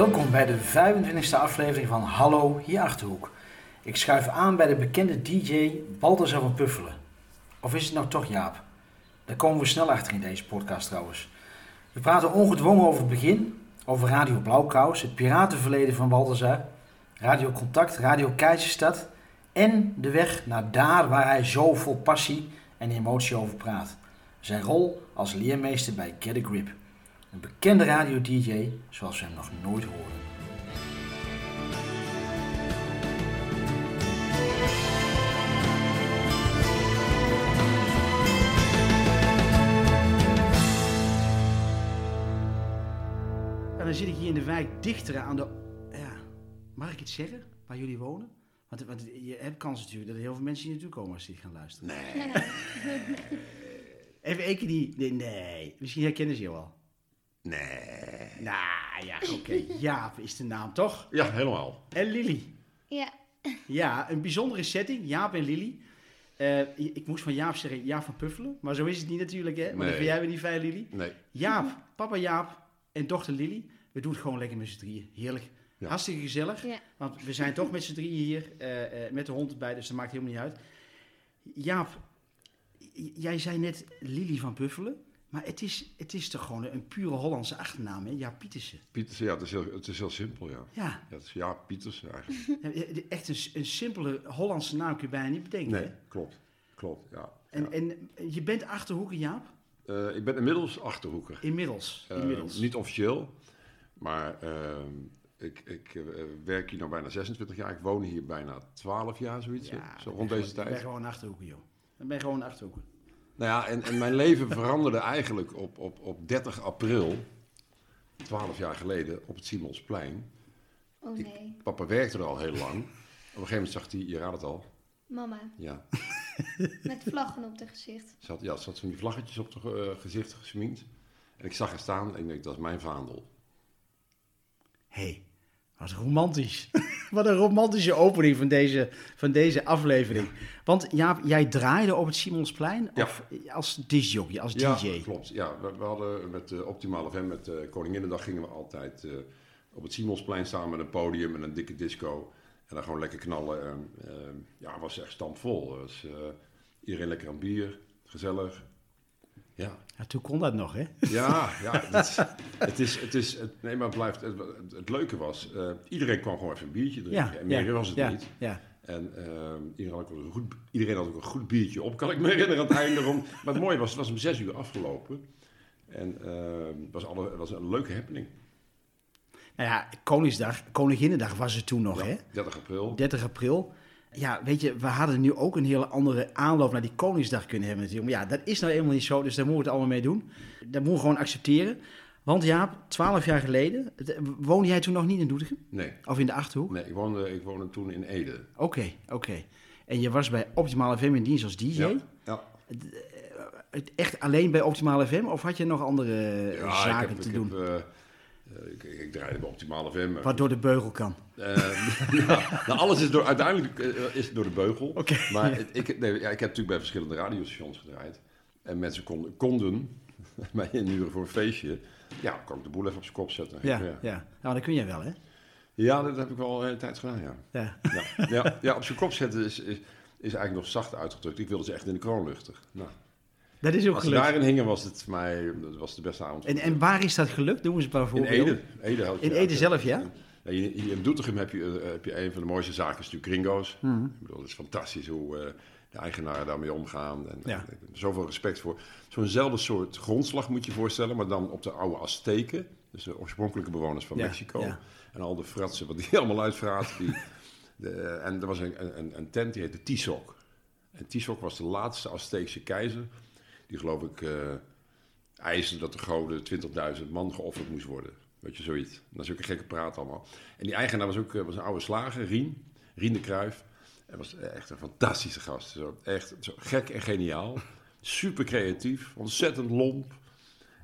Welkom bij de 25e aflevering van Hallo hier Achterhoek. Ik schuif aan bij de bekende DJ Balthazar van Puffelen. Of is het nou toch Jaap? Daar komen we snel achter in deze podcast trouwens. We praten ongedwongen over het begin, over Radio Blauwkous, het piratenverleden van Balthazar, Radio Contact, Radio Keizerstad en de weg naar daar waar hij zo vol passie en emotie over praat. Zijn rol als leermeester bij Get a Grip. Een bekende radio-dj zoals we hem nog nooit hoorden. En dan zit ik hier in de wijk dichter aan de... Ja, mag ik het zeggen? Waar jullie wonen? Want, want je hebt kans natuurlijk dat er heel veel mensen hier naartoe komen als ze dit gaan luisteren. Nee. Even één keer die... Nee, nee. misschien herkennen ze je wel. Nee. Nou ja, oké. Jaap is de naam, toch? Ja, helemaal. En Lily. Ja, Ja, een bijzondere setting. Jaap en Lily. Eh, ik moest van Jaap zeggen Jaap van Puffelen. Maar zo is het niet natuurlijk, hè? Maar Nee. dat vind jij weer niet fijn, Lily. Nee. Jaap, papa Jaap en dochter Lily. We doen het gewoon lekker met z'n drieën. Heerlijk. Ja. Hartstikke gezellig. ja. Want we zijn toch met z'n drieën hier. eh, eh, met de hond erbij, dus dat maakt helemaal niet uit. Jaap, jij zei net Lily van Puffelen. Maar het is, het is toch gewoon een pure Hollandse achternaam, hè? Jaap Pietersen. Pieters, ja, het is heel, het is heel simpel, ja. Ja, ja het is, ja, Pieters eigenlijk. Ja, Echt een, een simpele Hollandse naam kun je bijna niet bedenken. Nee, hè? klopt. Klopt, ja. En, ja. en je bent achterhoeken, Jaap? Eh, ik ben inmiddels Achterhoeker. Inmiddels. Eh, inmiddels. niet officieel, maar ehm, ik, ik eh, werk hier nu bijna 26 jaar. Ik woon hier bijna 12 jaar, zoiets. Zo rond deze gewoon- Ik ben tijd. gewoon achterhoeken, joh. Ik ben gewoon achterhoeken. Nou ja, en, en mijn leven veranderde eigenlijk op, op, op 30 april, 12 jaar geleden, op het Simonsplein. Oh nee, Papa werkte er al heel lang. Op een gegeven moment zag hij, je raadt het al, mama. ja, Met vlaggen op de gezicht. Ze had, ja, ze had zo'n die vlaggetjes op het gezicht gesminkt. En ik zag haar staan en ik dacht, dat is mijn vaandel. Hé, hey, wat romantisch. wat een romantische opening van deze, van deze aflevering. Want Jaap, jij draaide op het Simonsplein Ja. of als discjockey, als Ja, DJ? klopt. Ja, we, we hadden met de Optimale FM, met uh, Koninginnedag, gingen we altijd eh, op het Simonsplein staan met een podium en een dikke disco. En dan gewoon lekker knallen. En, eh, ja, het was echt was, eh, iedereen lekker aan bier, gezellig. Ja, Ja, toen kon dat nog, hè? ja, ja het, is, het is, het is, het, nee, maar het blijft, het, het, leuke was, eh, iedereen kwam gewoon even een biertje drinken. en meer was het ja, niet. Ja. En ehm, iedereen, had ook een goed, iedereen had ook een goed biertje op, kan ik me herinneren aan het einde. Erom. Maar het mooie was, het was om zes uur afgelopen. En ehm, het, was alle, het was een leuke happening. Nou ja, Koningsdag, Koninginnedag was het toen nog, hè? Ja, 30 april. 30 april. Ja, weet je, we hadden nu ook een hele andere aanloop naar die Koningsdag kunnen hebben natuurlijk. Maar ja, dat is nou eenmaal niet zo, dus daar moeten we het allemaal mee doen. Dat moeten we gewoon accepteren. Want Jaap, 12 jaar geleden, het- woonde jij toen nog niet in Doetinchem? Nee, Of in de Achterhoek? nee ik, woonde, ik woonde toen in Ede. Oké, oké. En je was bij Optimale FM in dienst als DJ? Ja, ja. Het Echt alleen bij Optimale FM? Of had je nog andere eh, Ja, zaken heb, te ik doen? Heb, eh, eh, ik, ik draaide bij Optimale FM. Wat door de beugel kan? Eh, nou, alles is door, uiteindelijk eh, is het door de beugel. Maar het- ik, nee, ja, ik heb natuurlijk bij verschillende radiostations gedraaid. En mensen konden, konden mij inhuren voor een feestje. Ja, kon ik de boel even op zijn kop zetten. Ja, ja. ja. Nou, dat kun jij wel, hè? Ja, dat heb ik wel een hele tijd gedaan, ja. Ja. Ja, ja, ja op zijn kop zetten is, is, is eigenlijk nog zacht uitgedrukt. Ik wilde ze echt in de kroon luchten. Nou, Dat is ook als ze gelukt. daarin hingen, was het voor mij dat was de beste avond. En, en waar is dat gelukt? Noem eens een paar in. Ede. Ede had je- In Ede zelf, ja? Ja, hier in Doetinchem heb je, eh, heb je een van de mooiste zaken, is natuurlijk Gringo's. Mhm. Ik bedoel, het is fantastisch hoe eh, de eigenaren daarmee omgaan. En, Ja. zoveel respect voor. Zo'nzelfde soort grondslag moet je je voorstellen, maar dan op de oude Azteken. Dus de oorspronkelijke bewoners van Ja, Mexico. ja. En al de fratsen wat die allemaal uitvraat. Die, de, en er was een, een, een tent die heette Tizoc. En Tizoc was de laatste Azteekse keizer. Die geloof ik eh eiste dat de goden 20.000 man geofferd moest worden. Weet je, zoiets. Dat is ook een gekke praat allemaal. En die eigenaar was ook eh, was een oude slager, Rien. Rien de Kruijf. En was echt een fantastische gast. Zo, echt zo gek en geniaal. Super creatief. Ontzettend lomp.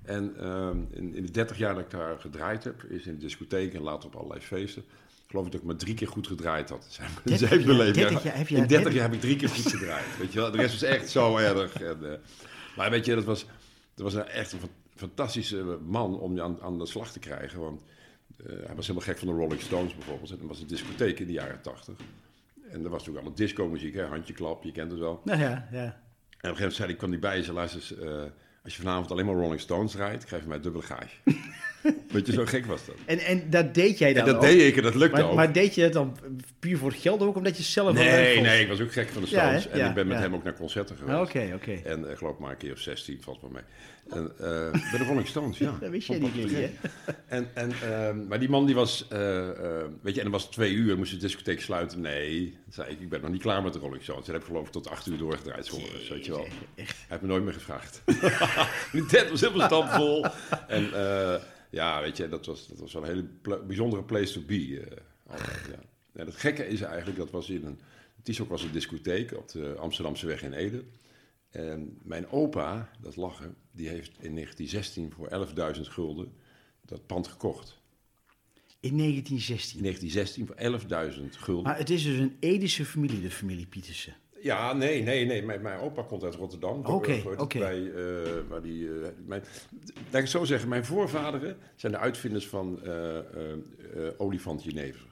En ehm, in, in de 30 jaar dat ik daar gedraaid heb, is in de discotheek en later op allerlei feesten, geloof ik dat ik maar drie keer goed gedraaid had. Zijn, 30 zijn jaar- beleving. 30 jaar heb je- in 30 jaar heb ik drie keer goed gedraaid. Weet je wel? De rest was echt zo erg. En, eh, maar weet je, dat was, dat was een, echt een fan- fantastische man om je aan, aan de slag te krijgen. Want eh, hij was helemaal gek van de Rolling Stones bijvoorbeeld. En dat was een discotheek in de jaren tachtig. En er was natuurlijk alle disco-muziek, hè, handjeklap, je kent het wel. Nou ja, ja. En op een gegeven moment zei hij, kwam hij bij je, luister eens, eh, als je vanavond alleen maar Rolling Stones rijdt, krijg je mij dubbele gage. Weet je, zo gek was dat. En, en dat deed jij dan En dat ook? deed ik en dat lukte maar, ook. maar deed je dat dan puur voor het geld ook, omdat je zelf wel leuk nee, vond? nee, ik was ook gek van de Ja? Stones. en Ja, ik ben met ja. hem ook naar concerten geweest. Ah, Oké, oké. En uh, geloof ik maar een keer of 16, valt wel mee. En, uh, bij de Rolling Stones, ja. Dat wist jij Vond niet, ik. En, en, uh, maar die man die was, uh, weet je, en dan was het twee uur, moest de discotheek sluiten. Nee, zei ik, ik ben nog niet klaar met de Rolling Stones. En heb ik geloof ik tot acht uur doorgedraaid, soms, weet je wel. Echt. Hij heeft me nooit meer gevraagd. Die tent was helemaal stampvol. En ja, weet je, dat was, dat was wel een hele pla bijzondere place to be. Uh, altijd, ja. En het gekke is eigenlijk, dat was in een, het is ook was een discotheek op de Amsterdamse weg in Ede. En mijn opa, dat lachen, die heeft in 1916 voor 11.000 gulden dat pand gekocht. In 1916? In 1916 voor 11.000 gulden. Maar het is dus een Edische familie, de familie Pietersen. Ja, nee, nee, nee. Mijn, mijn opa komt uit Rotterdam. Oké, okay, oké. Okay. Bij, uh, waar die, uh, mijn, laat ik het zo zeggen, mijn voorvaderen zijn de uitvinders van uh, olifant jenever.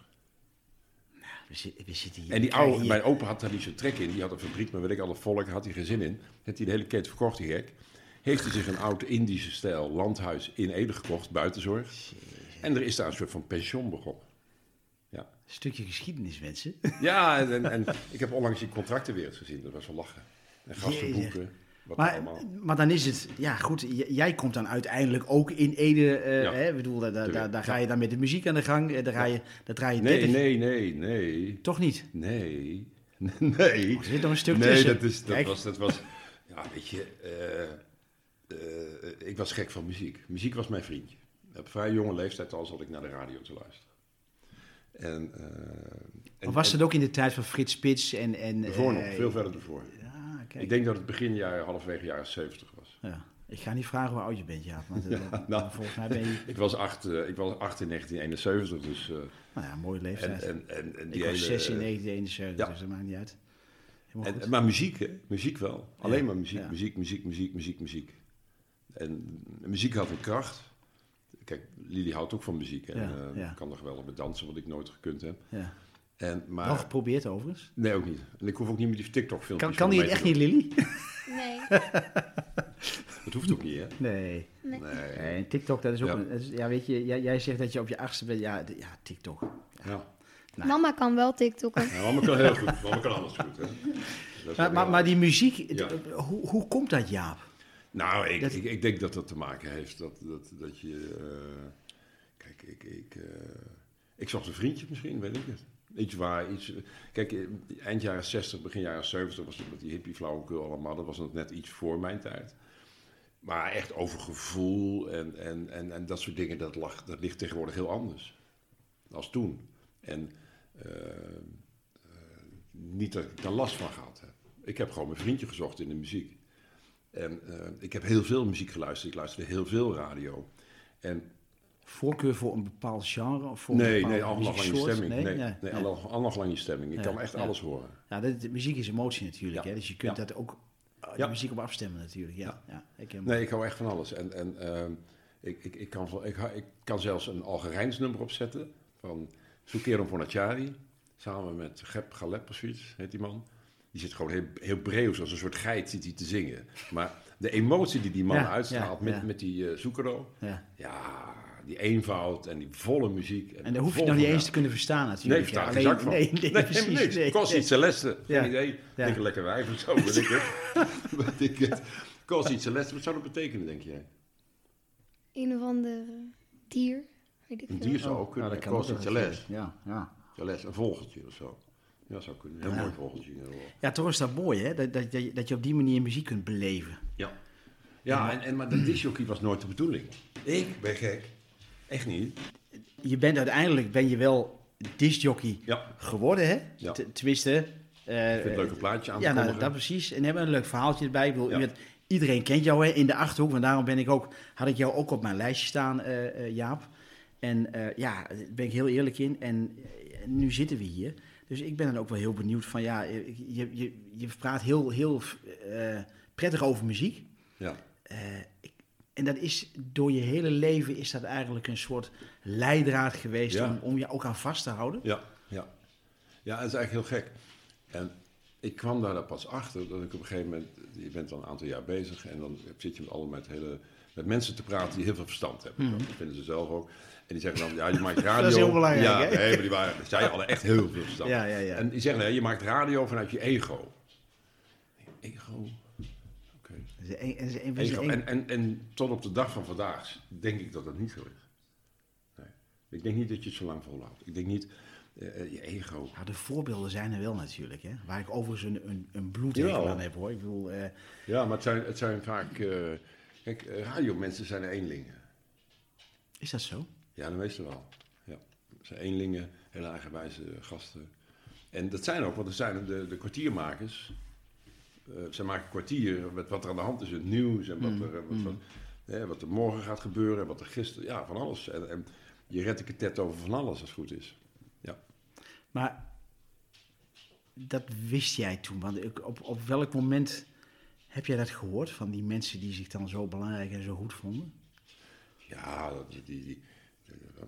Nou, we, zit, we zitten hier. En die oude, hier. mijn opa had daar niet zo'n trek in. Die had een fabriek met weet ik alle volk, had hij geen zin in. Heeft hij de hele keten verkocht, die gek. Heeft hij zich een oud Indische stijl landhuis in Ede gekocht, buitenzorg. En er is daar een soort van pension begonnen. Stukje geschiedenis, mensen. Ja, en, en, en, ik heb onlangs die contracten weer eens gezien. Dat was wel lachen. En gastenboeken. Wat maar, allemaal. maar dan is het, ja goed, jij komt dan uiteindelijk ook in Ede, uh, Ja. hè, ik bedoel, daar, daar, daar, ga je dan met de muziek aan de gang, daar ga je, daar draai je Nee, 30 nee, nee, nee. Toch niet? Nee. Nee. Er zit nog een stuk nee, tussen. dat, is, dat, Kijk. was, dat was... Ja, weet je... eh, eh, ik was gek van muziek. Muziek was mijn vriendje. Op vrij jonge leeftijd al zat ik naar de radio te luisteren. En, eh, en, was het ook in de tijd van Frits Spits en... en nog, eh, veel verder ervoor. Ja, kijk. Ik denk dat het begin jaren, halfwege jaren 70 was. Ja. Ik ga niet vragen hoe oud je bent, ja. Want, eh, nou. volgens mij ben je... Ik was acht, ik was acht in 1971, dus... Nou ja, mooie leeftijd. en, en, en ik die was hele, 6 in eh, 1971, ja. dus dat maakt niet uit. En, maar muziek, hè? Muziek wel. Alleen Ja, maar muziek, muziek, muziek, muziek, muziek, muziek. En muziek had een kracht. Kijk, Lili houdt ook van muziek. En Ja, eh, ja. kan nog wel op het dansen, wat ik nooit gekund heb. ja. En, maar, Wel geprobeerd overigens. Nee, ook niet. En ik hoef ook niet met die TikTok-filmpjes Kan, kan die het echt niet, Lily? Nee. Dat hoeft ook niet, hè? Nee. nee. Nee. TikTok, dat is ook... Ja. Een, dat is- ja, weet je, jij, jij zegt dat je op je achtste bent. Ja, ja TikTok. Ja. Nou. Mama kan wel TikTokken. ja, mama kan heel goed. Mama kan alles goed, hè? Maar, maar, maar die muziek, hoe, hoe komt dat, Jaap? Nou, ik, Dat- ik, ik denk dat dat te maken heeft dat, dat, dat je... eh, kijk, ik, ik, eh, ik zocht een vriendje misschien, weet ik het. Iets waar, iets... Kijk, eh, eind jaren 60, begin jaren 70 was het met die hippie flauwekul allemaal. Dat was nog net iets voor mijn tijd. Maar echt over gevoel en, en, en, en dat soort dingen, dat, lag, dat ligt tegenwoordig heel anders. Als toen. En niet dat ik daar last van gehad heb. Ik heb gewoon mijn vriendje gezocht in de muziek. En eh, ik heb heel veel muziek geluisterd. Ik luisterde heel veel radio. En Voorkeur voor een bepaald genre? Of voor nee, nee, allemaal lang je stemming. Nee, nee, nee. allemaal lang je stemming. Ik Ja, kan echt ja. alles horen. Ja, muziek is emotie natuurlijk. Ja. Hè? Dus je kunt dat ook uh, de muziek op afstemmen natuurlijk. Ja, ja. ik heb Nee, ik hou echt van alles. En, en ehm, ik, ik, ik, kan, ik, ik kan zelfs een Algerijns nummer opzetten van Soukerom Bonacciari. Samen met Gep Galep of zoiets, heet die man. Die zit gewoon heel, heel breeuws, als een soort geit zit hij te zingen. Maar de emotie die die man Ja, uitstraalt ja, met, ja. met die uh, Zucchero. ja. Ja, die eenvoud en die volle muziek. En daar hoef je nog niet eens te kunnen verstaan Nee, natuurlijk. ik versta er Ja, geen zak van. Nee, nee, nee, precies. niks. nee, Kost nee. iets Celeste, geen Ja. idee. Ja. Denk een lekker wijf of zo, weet ik het. weet ik het. Kost iets Celeste, wat zou dat betekenen, denk jij? Een of ander dier. Weet ik Een dier zou ook kunnen. Oh, dat kan Kost iets Celeste. Ja, ja. Celeste, een vogeltje of zo. Ja, zou kunnen. Heel Ja. mooi vogeltje. ja, toch is dat mooi, hè? Dat, dat, dat, je- dat je op die manier muziek kunt beleven. Ja. Ja, en, en, maar dat disjockey was nooit de bedoeling. Ik ben gek. Echt niet. Je bent uiteindelijk ben je wel discjockey Ja. geworden, hè? Ja. Tenminste... eh, Ik vind het leuk een plaatje aan te Ja, nou, dat precies. En hebben een leuk verhaaltje erbij. Ik bedoel, Ja. u bent- iedereen kent jou hè, in de Achterhoek. Want daarom ben ik ook, had ik jou ook op mijn lijstje staan, eh, eh, Jaap. En ja, daar ben ik heel eerlijk in. En nu zitten we hier. Dus ik ben dan ook wel heel benieuwd van... Ja, je, je, je praat heel, heel eh, prettig over muziek. Ja. Eh, ik, en dat is door je hele leven is dat eigenlijk een soort leidraad geweest Ja. om, om je ook aan vast te houden. Ja, ja. Ja, het is eigenlijk heel gek. En ik kwam daar dan pas achter dat ik op een gegeven moment... Je bent dan een aantal jaar bezig en dan zit je met, alle, met, hele, met mensen te praten die heel veel verstand hebben. Dat vinden ze zelf ook. En die zeggen dan, ja, je maakt radio... Dat is heel belangrijk, Ja, hè? nee, maar die waren, zij hadden echt heel veel verstand. Ja, ja, ja. En die zeggen, nee, je maakt radio vanuit je ego. Ego? Oké. Is Ego. En, en, en tot op de dag van vandaag denk ik dat dat niet zo is. Nee. Ik denk niet dat je het zo lang volhoudt. Ik denk niet, eh, eh, je ego. Ja, de voorbeelden zijn er wel natuurlijk, hè? waar ik overigens een, een, een bloedhekel aan heb hoor. Ik bedoel, eh, Ja, maar het zijn, het zijn vaak, eh kijk, radiomensen zijn eenlingen. is dat zo? Ja, de meeste wel. Ja. Het zijn eenlingen, hele eigenwijze gasten. En dat zijn ook, want het zijn de, de kwartiermakers. Eh, ze maken kwartier met wat er aan de hand is, het nieuws en wat, er, eh, wat, wat, hè, wat er morgen gaat gebeuren en wat er gisteren, ja, van alles. En, en je redt ik het tet over van alles als het goed is. Ja. Maar dat wist jij toen. Want op, op welk moment heb jij dat gehoord van die mensen die zich dan zo belangrijk en zo goed vonden? Ja, dat- die, die, die-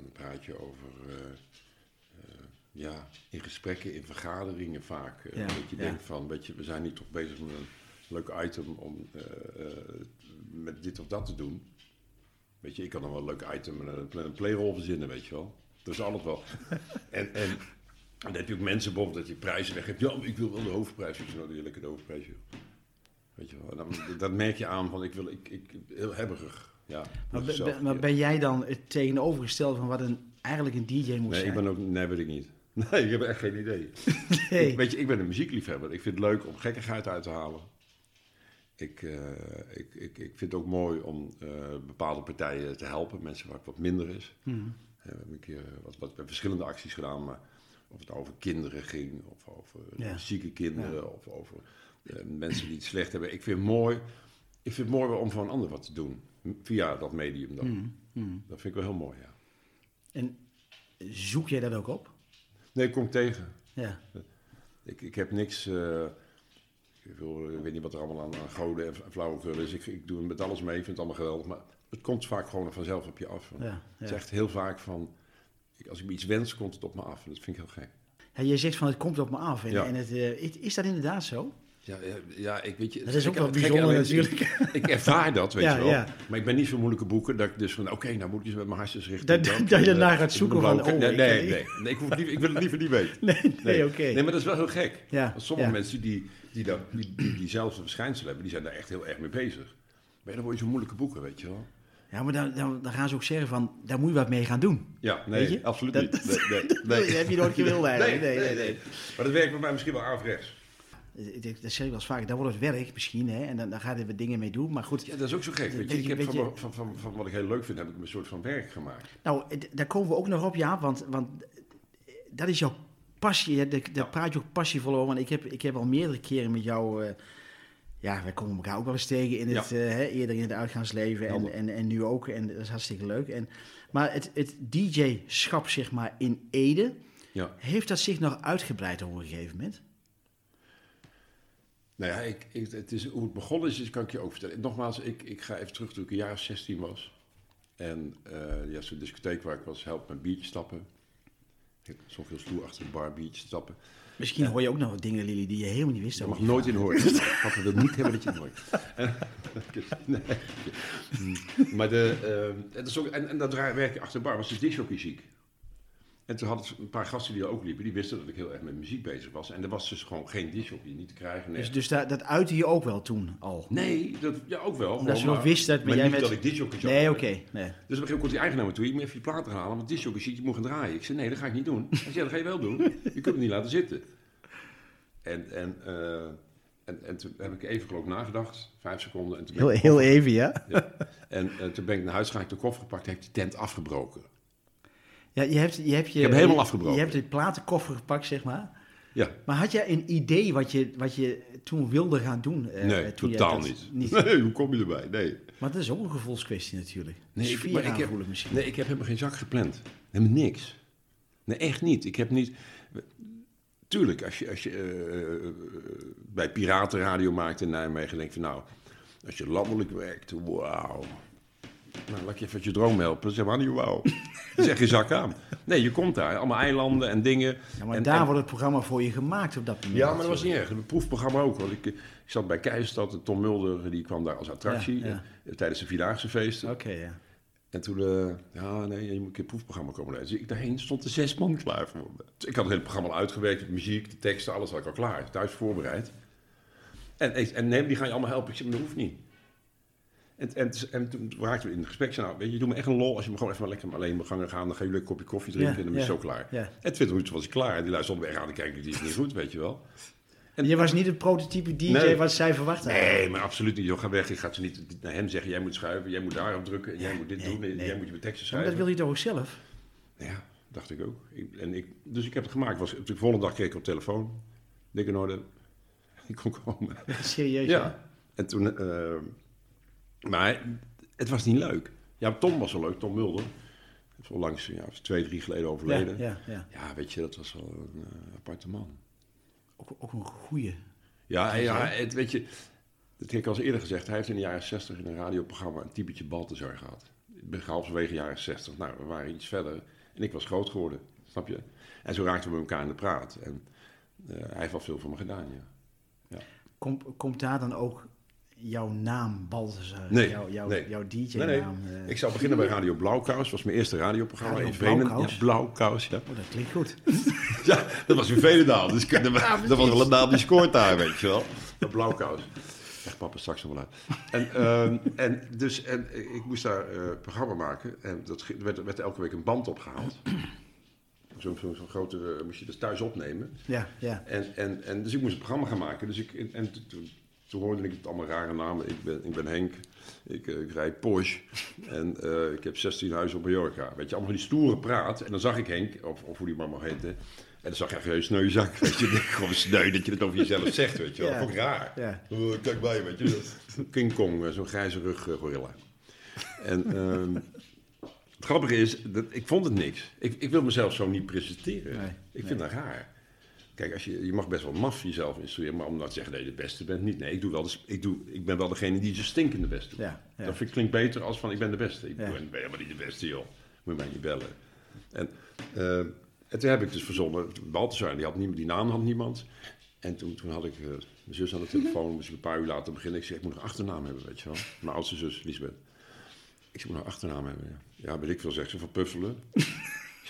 dan praat je over, eh, eh, ja, in gesprekken, in vergaderingen vaak. eh, Ja, dat je ja. denkt van, weet je, we zijn nu toch bezig met een leuk item om met dit of dat te doen. Weet je, ik kan dan wel een leuk item een, een playrol verzinnen, weet je wel. Dat is alles wel. en, en, dan heb je ook mensen bijvoorbeeld dat je prijzen weggeeft. Ja, maar ik wil wel de hoofdprijs. Ik nou, lekker de hoofdprijs, joh. Weet je wel, dan, dat merk je aan van, ik wil, ik, ik, heel hebberig. Ja, Maar, ben- zelf- ben- jij dan het tegenovergestelde van wat een, eigenlijk een DJ moet Nee, zijn? ik ben ook, nee, weet ik niet. Nee, ik heb echt geen idee. Nee. Ik, weet je, ik ben een muziekliefhebber. Ik vind het leuk om gekkigheid uit te halen. Ik, eh, ik, ik, ik vind het ook mooi om eh, bepaalde partijen te helpen, mensen waar het wat minder is. Mhm. Eh, we hebben een keer wat, wat verschillende acties gedaan, maar of het over kinderen ging, of over Ja. zieke kinderen, of over mensen die het slecht hebben. Ik vind het mooi, ik vind het mooi om voor een ander wat te doen, via dat medium dan. Mhm. Mhm. Dat vind ik wel heel mooi, ja. En zoek jij dat ook op? Nee, ik kom tegen. Ja. Ik, ik heb niks. eh, ik, wil, ik weet niet wat er allemaal aan, aan goden en flauwekul is. Ik, ik doe met alles mee, ik vind het allemaal geweldig. Maar het komt vaak gewoon vanzelf op je af. Ja, Het is ja. echt heel vaak van. ik- Als ik me iets wens, komt het op me af. En dat vind ik heel gek. Ja, je zegt van het komt op me af. En, Ja. en het, eh, is dat inderdaad zo? Ja, ja, ik weet je. Dat is ook wel bijzonder natuurlijk. Ik, ervaar dat, weet Ja, je wel. ja. Maar ik ben niet zo moeilijke boeken dat ik dus van, oké, nou moet ik eens met mijn hartjes richten. Dat- dat je daarna gaat zoeken van, oh, nee, nee, nee, nee, ik, hoef liever- ik wil het liever niet weten. Nee, nee, oké. Nee, maar dat is wel heel gek. Ja, Want sommige mensen die, die, dat, die, die diezelfde verschijnsel hebben, die zijn daar echt heel erg mee bezig. Maar dan word je zo'n moeilijke boeken, weet je wel. Ja, maar dan, dan, dan gaan ze ook zeggen van, daar moet je wat mee gaan doen. Ja, Weet nee, je? absoluut Dat- niet. Nee, nee, Dat nee. heb je nooit gewild eigenlijk. Nee, nee, nee. Maar dat werkt bij mij misschien wel averechts. Dat zeg ik wel eens vaak. Dan wordt het werk misschien, hè. En dan, dan ga je er dingen mee doen. Maar goed, Ja, dat is ook zo gek. Weet je, ik heb van, van, van, van wat ik heel leuk vind, heb ik een soort van werk gemaakt. nou, daar komen we ook nog op, ja. Want, want dat is jouw passie. hè. Daar, daar Ja. praat je ook passievol over. Want ik heb, ik heb al meerdere keren met jou... eh, ja, wij komen elkaar ook wel eens tegen in het, Ja. eh, hè, eerder in het uitgaansleven. En, en, en nu ook. En dat is hartstikke leuk. En, maar het, het DJ-schap, zeg maar, in Ede... Ja. Heeft dat zich nog uitgebreid op een gegeven moment? Nou ja, ik, ik, het is, hoe het begonnen is, kan ik je ook vertellen. Nogmaals, ik, ik ga even terug toen ik een jaar of 16 was. En eh ja, zo'n discotheek waar ik was, helpt met biertje stappen. Ik stond heel stoer achter de bar biertje stappen. Misschien hoor je ook nog wat dingen, Lily, die je helemaal niet wist. Je mag nooit in horen. Papa wil niet hebben dat je het hoort. nee. Maar de, eh, het is ook, en, en dat werk je achter de bar, was de disjockey ziek. En toen hadden ze een paar gasten die er ook liepen, die wisten dat ik heel erg met muziek bezig was. En er was dus gewoon geen disjockey, niet te krijgen. Nee, Dus, dus dat, dat uitte je ook wel toen al? nee dat, ja ook wel. Omdat ze gewoon, wel wisten dat maar jij niet met- dat ik disjockey zou Nee, oké. nee. Dus op een gegeven moment komt die eigenaar me toe, je moet even je platen gaan halen, want disjockey ziek, je moet gaan draaien. Ik zei, nee, dat ga ik niet doen. Hij zei, ja, dat ga je wel doen. Je kunt het niet laten zitten. En, en, eh, en, en toen heb ik even geloof ik nagedacht, vijf seconden. En toen Heel, ik- heel even, ja. Ja. En toen ben ik naar huis gegaan, ik de koffer gepakt, heeft die tent afgebroken. Ja je hebt, je hebt je, Ik heb helemaal afgebroken. Je hebt de platenkoffer gepakt, zeg maar. Ja, Maar had jij een idee wat je, wat je toen wilde gaan doen? eh, nee, totaal dat niet. Nee, hoe kom je erbij? Nee. Maar dat is ook een gevoelskwestie natuurlijk. Nee, ik, maar ik heb, misschien. nee, ik heb helemaal geen zak gepland. Helemaal niks. Nee, echt niet. Ik heb niet... Tuurlijk, als je, als je eh, eh, bij Piratenradio maakt in Nijmegen, denk je van nou, als je landelijk werkt, wauw. Nou, laat ik je even je droom helpen. Zeg maar, niet wauw. Zeg je zak aan. Nee, je komt daar. Allemaal eilanden en dingen. Ja, maar En- daar en- wordt het programma voor je gemaakt op dat moment. Ja, maar dat was niet erg. Een proefprogramma ook. Want ik, ik zat bij Keizerstad en Tom Mulder die kwam daar als attractie Ja, ja. eh, tijdens de Vierdaagse feesten. Oké, ja. En toen, eh, ja, nee, je moet een keer een proefprogramma komen lezen. Dus ik daarheen stond er zes man klaar voor me. Dus ik had het hele programma al uitgewerkt, de muziek, de teksten, alles had ik al klaar. Thuis voorbereid. En, en nee, die gaan je allemaal helpen. Ik maar dat hoeft niet. En, en, en toen raakten we in het gesprek. Zei, nou, weet je, doet me echt een lol als je me gewoon even maar lekker alleen mijn gangen gaan. Dan ga je een kopje koffie drinken Ja, en dan ben je zo klaar. ja. En 20 minuten was ik klaar. En die lui stond me echt aan te kijken, die is niet goed, weet je wel. En- je was niet het prototype DJ Nee. wat zij verwachten. Nee, maar absoluut niet. Joh, ga weg. Ik ga ze niet naar hem zeggen, jij moet schuiven, jij moet daarop drukken, en jij moet dit nee, doen, en nee. jij moet je teksten Maar schrijven. dat wil je toch ook zelf? Ja, dacht ik ook. Ik, en ik, dus ik heb het gemaakt. Was, de volgende dag kreeg ik op telefoon. Dik in orde. Ik kon komen. Serieus? Ja. En toen... eh, maar het was niet leuk. Ja, Tom was wel leuk. Tom Mulder. Onlangs, ja, twee, drie geleden Ja, overleden. Ja, ja, ja. weet je, dat was wel een eh, aparte man. Ook, ook een goeie. Ja, ja het, weet je... Dat heb ik al eens eerder gezegd. Hij heeft in de jaren 60 in een radioprogramma een typetje Balthazar gehad. Ik ben halverwege jaren 60. Nou, we waren iets verder. En ik was groot geworden. Snap je? En zo raakten we met elkaar in de praat. En eh, hij heeft wel veel voor me gedaan, ja. Kom, komt daar dan ook jouw naam, Balthazar? Nee, Jouw, jouw, nee. jouw Nee, DJ-naam? nee. eh, Ik zou beginnen bij Radio Blauwkous. Dat was mijn eerste radiopogramma Radio in. Blauwkous? Ja, Blauwkous, ja. Oh, dat klinkt goed. Ja, dat was in Veenendaal. Dus dat, dat was wel een naam die scoort daar, weet je wel. Dat Blauwkous. Echt papa straks nog wel uit. En, ehm, en, dus, en ik moest daar eh programma maken. En dat er werd, werd elke week een band opgehaald. Zo'n zo, zo'n grote, eh, moest je dus thuis opnemen. Ja, ja. En, en, en, dus ik moest een programma gaan maken. Dus ik, en, en toen- hoorde ik het allemaal rare namen. Ik ben, ik ben Henk, ik, eh, ik rijd Porsche en eh, ik heb 16 huizen op Mallorca. Weet je, allemaal die stoere praat. En dan zag ik Henk, of, of hoe die maar mag heten. En dan zag je echt een sneu zak. Weet je, gewoon sneu dat je het over jezelf zegt, weet je wel. Ja. Dat vond ik raar. Ja. Oh, Kijk bij, weet je. King Kong, eh, zo'n grijze rug gorilla. En ehm, het grappige is, dat, ik vond het niks. Ik, ik wil mezelf zo niet presenteren. Nee, ik vind dat raar. Kijk, als je, je mag best wel maf jezelf instrueren, maar om nou te zeggen dat je de beste bent, niet. Nee, ik, doe wel de, ik, doe, ik ben wel degene die ze stinkende beste doet. Ja, ja. Dat vind ik klinkt beter als van ik ben de beste. Ik Ja. ben, ben helemaal niet de beste, joh. Moet je mij niet bellen. En, eh, en toen heb ik dus verzonnen, Balthazar, die, had niemand, die naam had niemand. En toen, toen had ik eh, mijn zus aan de telefoon, moest ik een paar uur later beginnen. Ik zei, ik moet een achternaam hebben, weet je wel. Mijn oudste zus, Lisbeth. Ik zei, ik moet een achternaam hebben, ja. Ja, weet ik veel, zegt ze, van Puffelen.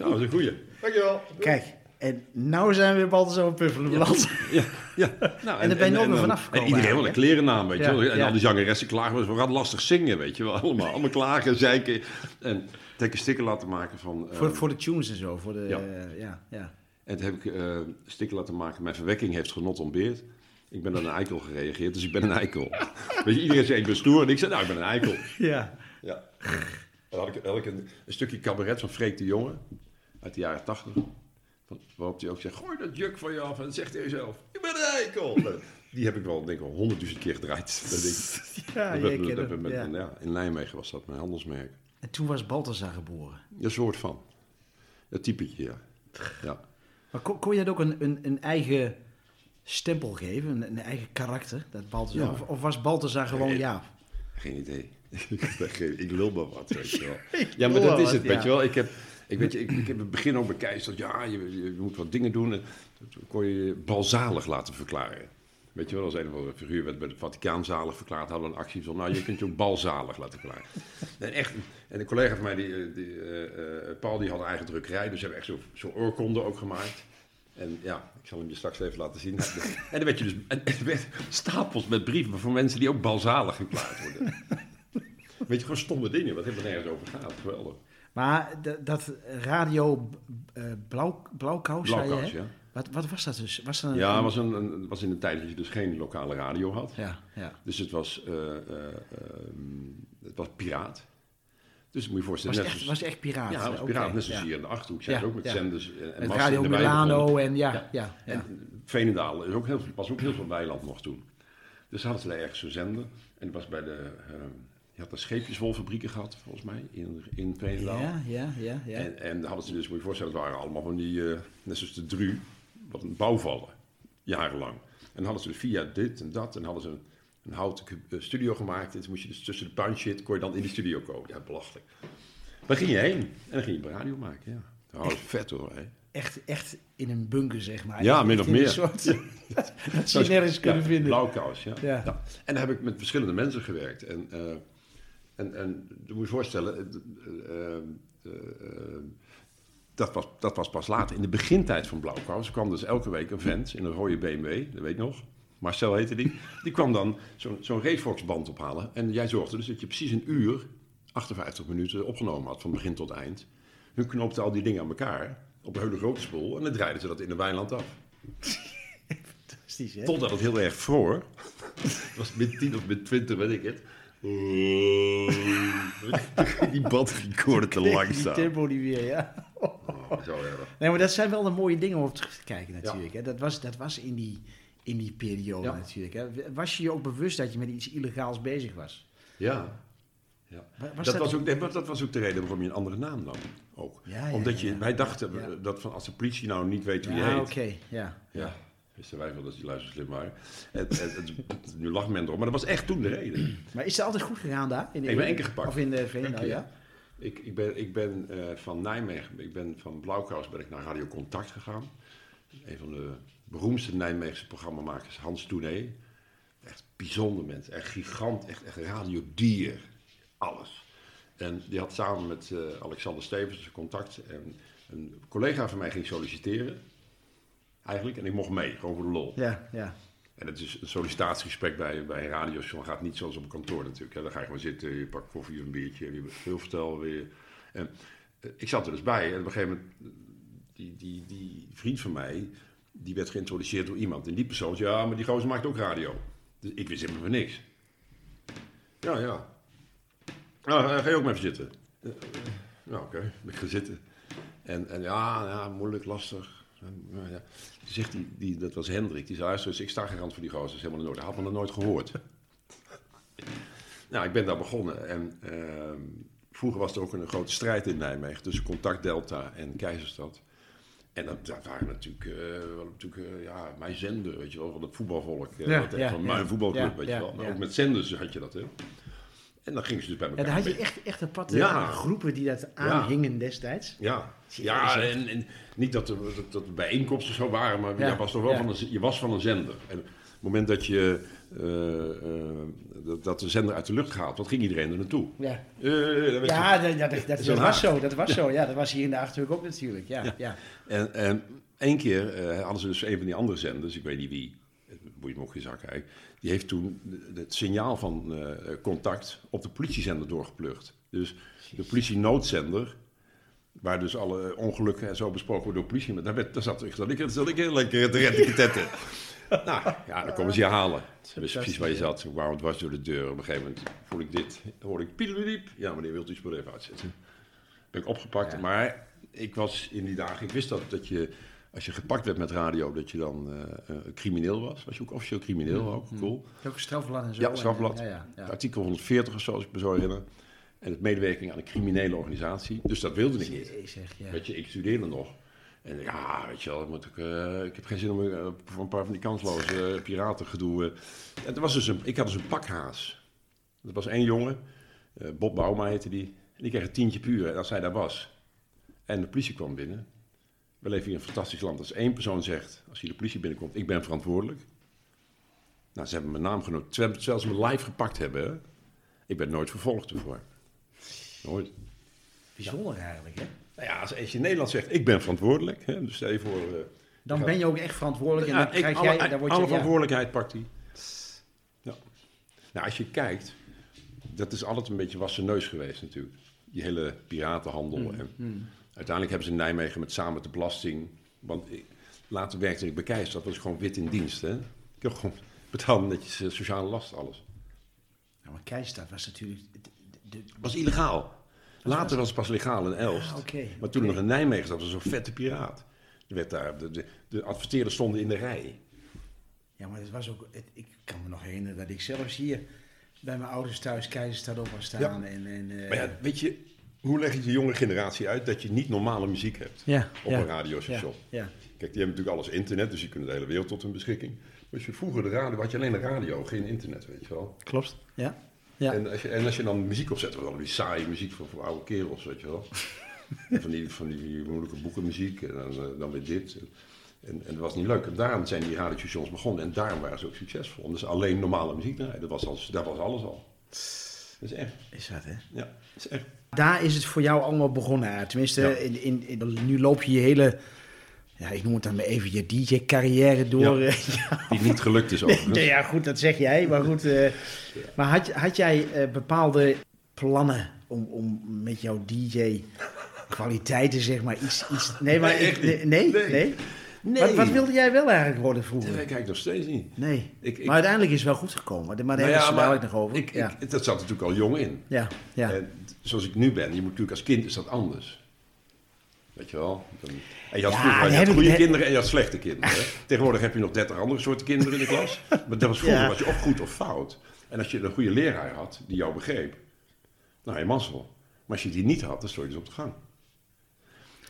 Oh, dat is een goeie. Dankjewel. Kijk, en nou zijn we bij Balthazar Puffelen beland. Ja, ja. Nou, En daar ben je ook weer dan- vanaf gekomen En iedereen wil een klerennaam, weet je Ja, wel. En ja. al die zangeressen klagen, we gaan lastig zingen, weet je wel. Allemaal, allemaal klagen, zeiken. En toen heb ik een sticker laten maken van... eh, voor, voor de tunes en zo. Voor de, Ja. ja. ja, ja. En toen heb ik eh, een sticker laten maken, mijn verwekking heeft genot ontbeerd. Ik ben aan een eikel gereageerd, dus ik ben een eikel. weet je, iedereen zei, ik ben stoer. En ik zei, nou, ik ben een eikel. ja. Ja. Dan had ik, had ik een, een stukje cabaret van Freek de Jonge uit de jaren tachtig. Waarop hij ook zegt, gooi dat juk van je af. En dan zegt hij zelf, ik ben een eikel. Die heb ik wel, denk ik wel, honderdduizend keer gedraaid. Dat. Ja, Dat dat met- ja. ja, in Nijmegen was dat mijn handelsmerk. En toen was Balthazar geboren. Een soort van. Dat typetje, ja. ja. Maar kon, kon je dat ook een, een, een eigen stempel geven? Een, een eigen karakter? Dat Balthazar, Ja. of, of was Balthazar gewoon Nee. ja? Geen idee. ik, lul maar wat, weet je wel. Ja, maar dat is het, weet je wel. Ik heb, ik, weet je, ik, ik heb het begin ook bekijkt. Ja, je, je, moet wat dingen doen. En toen kon je je balzalig laten verklaren. Weet je wel, als een of figuur werd bij de Vaticaan zalig verklaard, hadden we een actie van, nou, je kunt je ook balzalig laten verklaren. En echt, en een collega van mij, die, die, eh, eh, Paul, die had een eigen drukkerij, dus hebben echt zo'n zo oorkonde ook gemaakt. En ja, ik zal hem je straks even laten zien. En dan werd je dus er werd stapels met brieven voor mensen die ook balzalig verklaard worden. Weet je, gewoon stomme dingen, wat helemaal nergens over gaat. Geweldig. Maar dat, radio eh blauw, blauwkous, je, Blauwkous, ja. Wat, wat was dat dus? Was dat een, Ja, een- het was, een, een- was in een tijd dat je dus geen lokale radio had. ja, ja. Dus het was, eh, eh, ehm, het was piraat. Dus moet je je Was voorstellen, het echt, was het echt piraat? ja, het was piraat, net zoals ja. hier in de Achterhoek. Zijn Ja, ook met ja. zenders en, en Met Radio. Milano en ja, Ja. En Veenendaal is ook heel, was ook heel veel weiland nog toen. Dus hadden ze daar ergens zo'n zender. En het was bij de... je had de scheepjeswolfabrieken gehad, volgens mij, in, in Veenendaal. Ja, ja, ja, ja. En, en dan hadden ze dus, moet je je voorstellen, het waren allemaal van die, eh, net zoals de Dru, wat een bouwvallen, jarenlang. En dan hadden ze via dit en dat, en hadden ze een een houten eh, studio gemaakt. En toen moest je dus tussen de puinshit, kon je dan in die studio komen. Ja, belachelijk. Waar ging je heen? En dan ging je radio maken, ja. Nou, dat is vet hoor. Hè. Echt, echt in een bunker, zeg maar. Ja, min of een meer. soort- dat je nergens kunnen ja, vinden. Blauwkous, ja. Ja. Ja. En daar heb ik met verschillende mensen gewerkt. En, eh, en, en je moet je voorstellen, eh, eh, eh, dat, was, dat was pas later. In de begintijd van Blauwkous kwam dus elke week een vent in een rode BMW, dat weet nog. Marcel heette die. Die kwam dan zo'n zo'n Racefox-band ophalen. En jij zorgde dus dat je precies een uur, 58 minuten, opgenomen had, van begin tot eind. Hun knoopten al die dingen aan elkaar op een hele grote spoel en dan draaiden ze dat in een weiland af. Fantastisch, hè? Totdat het heel erg vroor. Het was min 10 of min 20, weet ik het. Die bandrecorder te Die langzaam. tempo die weer, ja. Oh, zo. Nee, maar dat zijn wel de mooie dingen om op terug te kijken natuurlijk. Hè? Dat, was, dat was in die, in die periode Ja. natuurlijk. Hè? Was je je ook bewust dat je met iets illegaals bezig was? Ja. ja. Was dat, was ook, nee, dat was ook de reden waarom je een andere naam nam. Ook. Omdat je, wij dachten dat van als de politie nou niet weet wie je Ja, heet. oké. ja. Ja, wisten wij wel dat die luister slim waren. Het, het, het- nu lacht men erop, maar dat was echt toen de reden. Maar is het altijd goed gegaan daar? In de Ik ben één keer gepakt. Of in de keer. ja? Ik, ik ben, ik ben eh, van Nijmegen, ik ben van Blauwkous ben ik naar Radio Contact gegaan. Een van de beroemdste Nijmeegse programmamakers, Hans Toenee. Echt bijzonder mens, echt gigant, echt, echt radiodier. Alles. En die had samen met eh, Alexander Stevens contact. En een collega van mij ging solliciteren. Eigenlijk. En ik mocht mee, gewoon voor de lol. Ja, ja. En het is een sollicitatiegesprek bij, bij een radiostation. gaat niet zoals op een kantoor natuurlijk. hè. Dan ga je gewoon zitten, je pakt koffie, een biertje, je veel vertellen weer. En eh, ik zat er dus bij. En op een gegeven moment, die, die, die vriend van mij, die werd geïntroduceerd door iemand. En die persoon zei, ja, maar die gozer maakt ook radio. Dus ik wist helemaal niks. Ja, ja. Nou, eh, ga je ook maar even zitten. Eh, Nou, oké, ben ik gaan zitten. En, en ja, ja, moeilijk, lastig. En, nou ja. Zegt die, die, dat was Hendrik, die zei, luister ik sta garant voor die gozer, dat is helemaal nooit. Hij had me nog nooit gehoord. nou, ik ben daar begonnen en ehm, vroeger was er ook een grote strijd in Nijmegen tussen Contact Delta en Keizerstad. En dat, dat waren natuurlijk, eh, natuurlijk eh, ja, mijn zender, weet je wel, van het voetbalvolk. eh, Ja, van mijn voetbalclub, weet je wel. Maar ook met zenders had je dat, hè. En dan gingen ze dus bij Ja, elkaar. daar had je echt, echt aparte Ja. groepen die dat aanhingen destijds. Ja, ja en, en niet dat er, dat, er bijeenkomsten zo waren, maar Ja, je, was toch wel van een, je was van een zender. En op het moment dat, je, eh, eh, dat, de zender uit de lucht gaat, wat ging iedereen er naartoe? Ja, Eh, ja dat, dat, dat, dat, Den was zo. Dat was zo. Ja, dat was hier in de Achterhoek ook natuurlijk. Ja, ja. En, en één keer hadden ze dus een van die andere zenders, ik weet niet wie, het boeit me ook geen zak eigenlijk, die heeft toen het signaal van contact op de politiezender doorgeplucht. Dus de politienoodzender, waar dus alle ongelukken en zo besproken worden door politie, maar daar, werd, daar zat, ik, zat, ik, zat ik heel lekker te redden nou, ja, dan komen ze je halen. Ze wisten precies waar je zat. Wou het was door de deur. Op een gegeven moment voel ik dit, hoor ik piedeliep. Ja, meneer, wilt u het spul even uitzetten? Ben ik opgepakt, Ja. maar ik was in die dagen, ik wist dat, dat je, als je gepakt werd met radio, dat je dan eh, eh, crimineel was. Was je ook officieel crimineel, ook cool. Ook een strafblad en zo. Ja, strafblad. Ja, ja, ja. Artikel 140 of zo, als ik me zo herinner. En het medewerking aan een criminele organisatie. Dus dat wilde ik niet. Zeg, ja. Weet je, ik studeerde nog. En ja, weet je wel, moet ik, eh, ik heb geen zin om eh, voor een paar van die kansloze uh, piratengedoe. eh. Er was dus een, ik had dus een pakhaas. Dat was één jongen, Bob Bouma heette die. En die kreeg een tientje per uur als hij daar was. En de politie kwam binnen. We leven hier in een fantastisch land. Als één persoon zegt, als hier de politie binnenkomt, ik ben verantwoordelijk. Nou, ze hebben mijn naam genoemd. Ze me live gepakt hebben. Hè. Ik ben nooit vervolgd ervoor. Nooit. Bijzonder eigenlijk, hè? Nou ja, als, als je in Nederland zegt, ik ben verantwoordelijk. Hè, dus stel je voor... eh, Dan ben je ook echt verantwoordelijk. En dan ik, krijg alle, jij, dan word je, alle ja. verantwoordelijkheid pakt hij. Ja. Nou, als je kijkt, dat is altijd een beetje wassen neus geweest natuurlijk. Die hele piratenhandel. Mm, En uiteindelijk hebben ze in Nijmegen met samen de belasting... Want ik, later werkte ik bij Keijs, dat was gewoon wit in dienst. Hè? Ik heb gewoon betaald netjes eh, sociale last, alles. Ja, maar Keistad was natuurlijk... de- de- was illegaal. Later was het pas legaal in Elst. Ah, oké, Maar toen nog in Nijmegen zat, was zo'n vette piraat. Er werd daar, de, de, de adverteerders stonden in de rij. Ja, maar het was ook... het- ik kan me nog herinneren dat ik zelfs hier bij mijn ouders thuis Keizerstad op was staan. Ja. En, en, eh, Maar ja, weet je, hoe leg je de jonge generatie uit dat je niet normale muziek hebt ja, op ja, een radiostation? Ja, ja. Kijk, die hebben natuurlijk alles internet, dus die kunnen de hele wereld tot hun beschikking. Als je vroeger de radio, had je alleen de radio, geen internet, weet je wel. Klopt. Ja. Ja. En, als je, en als je dan muziek opzet, dan die saaie muziek van, van oude kerels, weet je wel. En van, die, van die moeilijke boekenmuziek en dan, eh, dan weer dit. En, en, en dat was niet leuk. En daarom zijn die radiostations begonnen en daarom waren ze ook succesvol. Omdat ze alleen normale muziek draaien. Dat was, al, dat was alles al. Dat is echt. Is dat, hè? Ja, dat is echt. Daar is het voor jou allemaal begonnen. Tenminste, Ja. in, in, in- nu loop je je hele, ja, ik noem het dan maar even, je DJ-carrière door. Ja. ja. Die niet gelukt is Nee, overigens. nou ja, goed, dat zeg jij. Maar goed, eh, maar had, had jij eh, bepaalde plannen om, om met jouw DJ-kwaliteiten, zeg maar, iets... iets nee, maar Nee, ik, nee, nee, Nee. Nee. Wat, wat wilde jij wel eigenlijk worden Dat vroeger? weet ik nog steeds niet. Nee. Ik- ik- maar uiteindelijk is het wel goed gekomen. Maar daar Nou hebben we nog over. Dat zat natuurlijk al jong in. ja, ja. En zoals ik nu ben, je moet natuurlijk als kind is dat anders. Weet je wel? Dan- en je had Ja, vroeger had je heb had ik- goede kinderen en je had slechte kinderen. Tegenwoordig heb je nog 30 andere soorten kinderen in de klas. Maar dat was vroeger Ja. was je of goed of fout. En als je een goede leraar had die jou begreep, nou, je mazzel. Maar als je die niet had, dan stond je dus op de gang.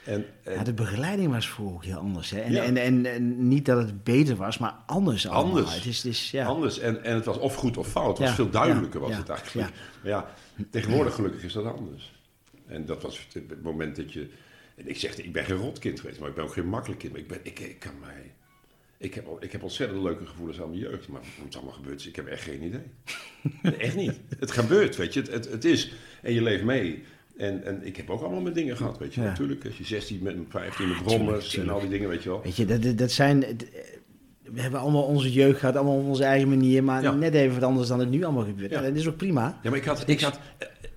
En, en Ja, de begeleiding was vroeger ook heel anders. Hè? En, Ja. en, en, en niet dat het beter was, maar anders allemaal. Anders. Het is, het is, ja. anders. En, en het was of goed of fout. Het was veel duidelijker was het eigenlijk. Maar ja, tegenwoordig gelukkig is dat anders. En dat was het moment dat je... En ik zeg, ik ben geen rotkind geweest, maar ik ben ook geen makkelijk kind. Maar ik, ben, ik, ik kan mij... Ik heb, ik heb ontzettend leuke gevoelens aan mijn jeugd. Maar hoe het allemaal gebeurt, ik heb echt geen idee. Echt niet. Het gebeurt, weet je. Het, het, het is. En je leeft mee. En, en ik heb ook allemaal mijn dingen gehad, weet je. Ja. Natuurlijk, als je 16 met 15 met brommers en al die dingen, weet je wel. Weet je, dat, dat- zijn... het- We hebben allemaal onze jeugd gehad, allemaal op onze eigen manier, maar Ja. net even wat anders dan het nu allemaal gebeurt. Ja. En dat is ook prima. Ja, maar ik had, ik had,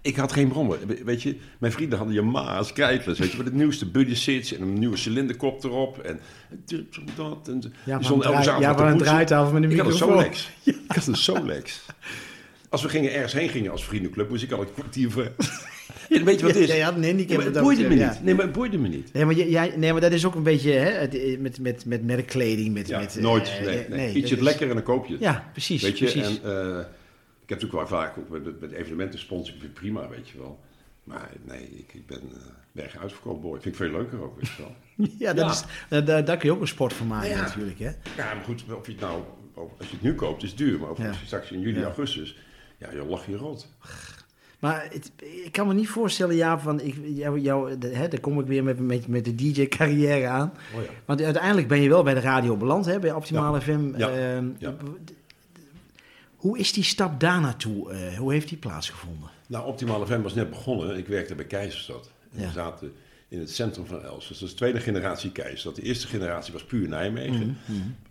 ik had geen brommer. Weet je, mijn vrienden hadden Yamaha's, Krijtlers, weet je, met het nieuwste buddy sits en een nieuwe cilinderkop erop en dit en dat. En Ja, van, elke draai, ja, van een draaitafel met een Ik had een microfoon. Solex. Ik had een Solex. Als we gingen ergens heen gingen als vriendenclub, moest ik al een kwartier voor. En weet je wat het is? Ja, had een handicap Ja, maar het dat boeide me niet. ja. Nee, maar het boeide me niet. Nee maar, jij- nee, maar dat is ook een beetje hè, het- met, met, met merkkleding. Met, Ja, met, eh, nooit. Nee, eh, nee. Iets je het is- lekker en dan koop je het. Ja, precies. Weet je, precies. en eh, ik heb natuurlijk wel vaak ook met, met evenementen sponsor, ik vind prima, weet je wel. Maar nee, ik, ik ben uh, berg uitverkoop boy. Vind ik veel leuker ook, weet je wel. ja, dat Ja. Is, daar, daar daar kun je ook een sport van maken Ja. natuurlijk. Hè? Ja, maar goed, of je het nou, als je het nu koopt, is het duur. Maar of Ja. als je straks in juli, Ja. augustus, ja, je lach je rot. Maar het- ik kan me niet voorstellen, ja, van ik, jou, jou, de- hè, daar kom ik weer met, met, met de DJ-carrière aan. Oh ja. Want uiteindelijk ben je wel bij de radio beland, hè, bij Optimale FM. Ja. Ehm, Hoe is die stap daar naartoe? eh, hoe heeft die plaatsgevonden? Nou, Optimale FM was net begonnen. Ik werkte bij Keizerstad. En Ja. We zaten in het centrum van Els. Dus dat is de tweede generatie Keizerstad. De eerste generatie was puur Nijmegen.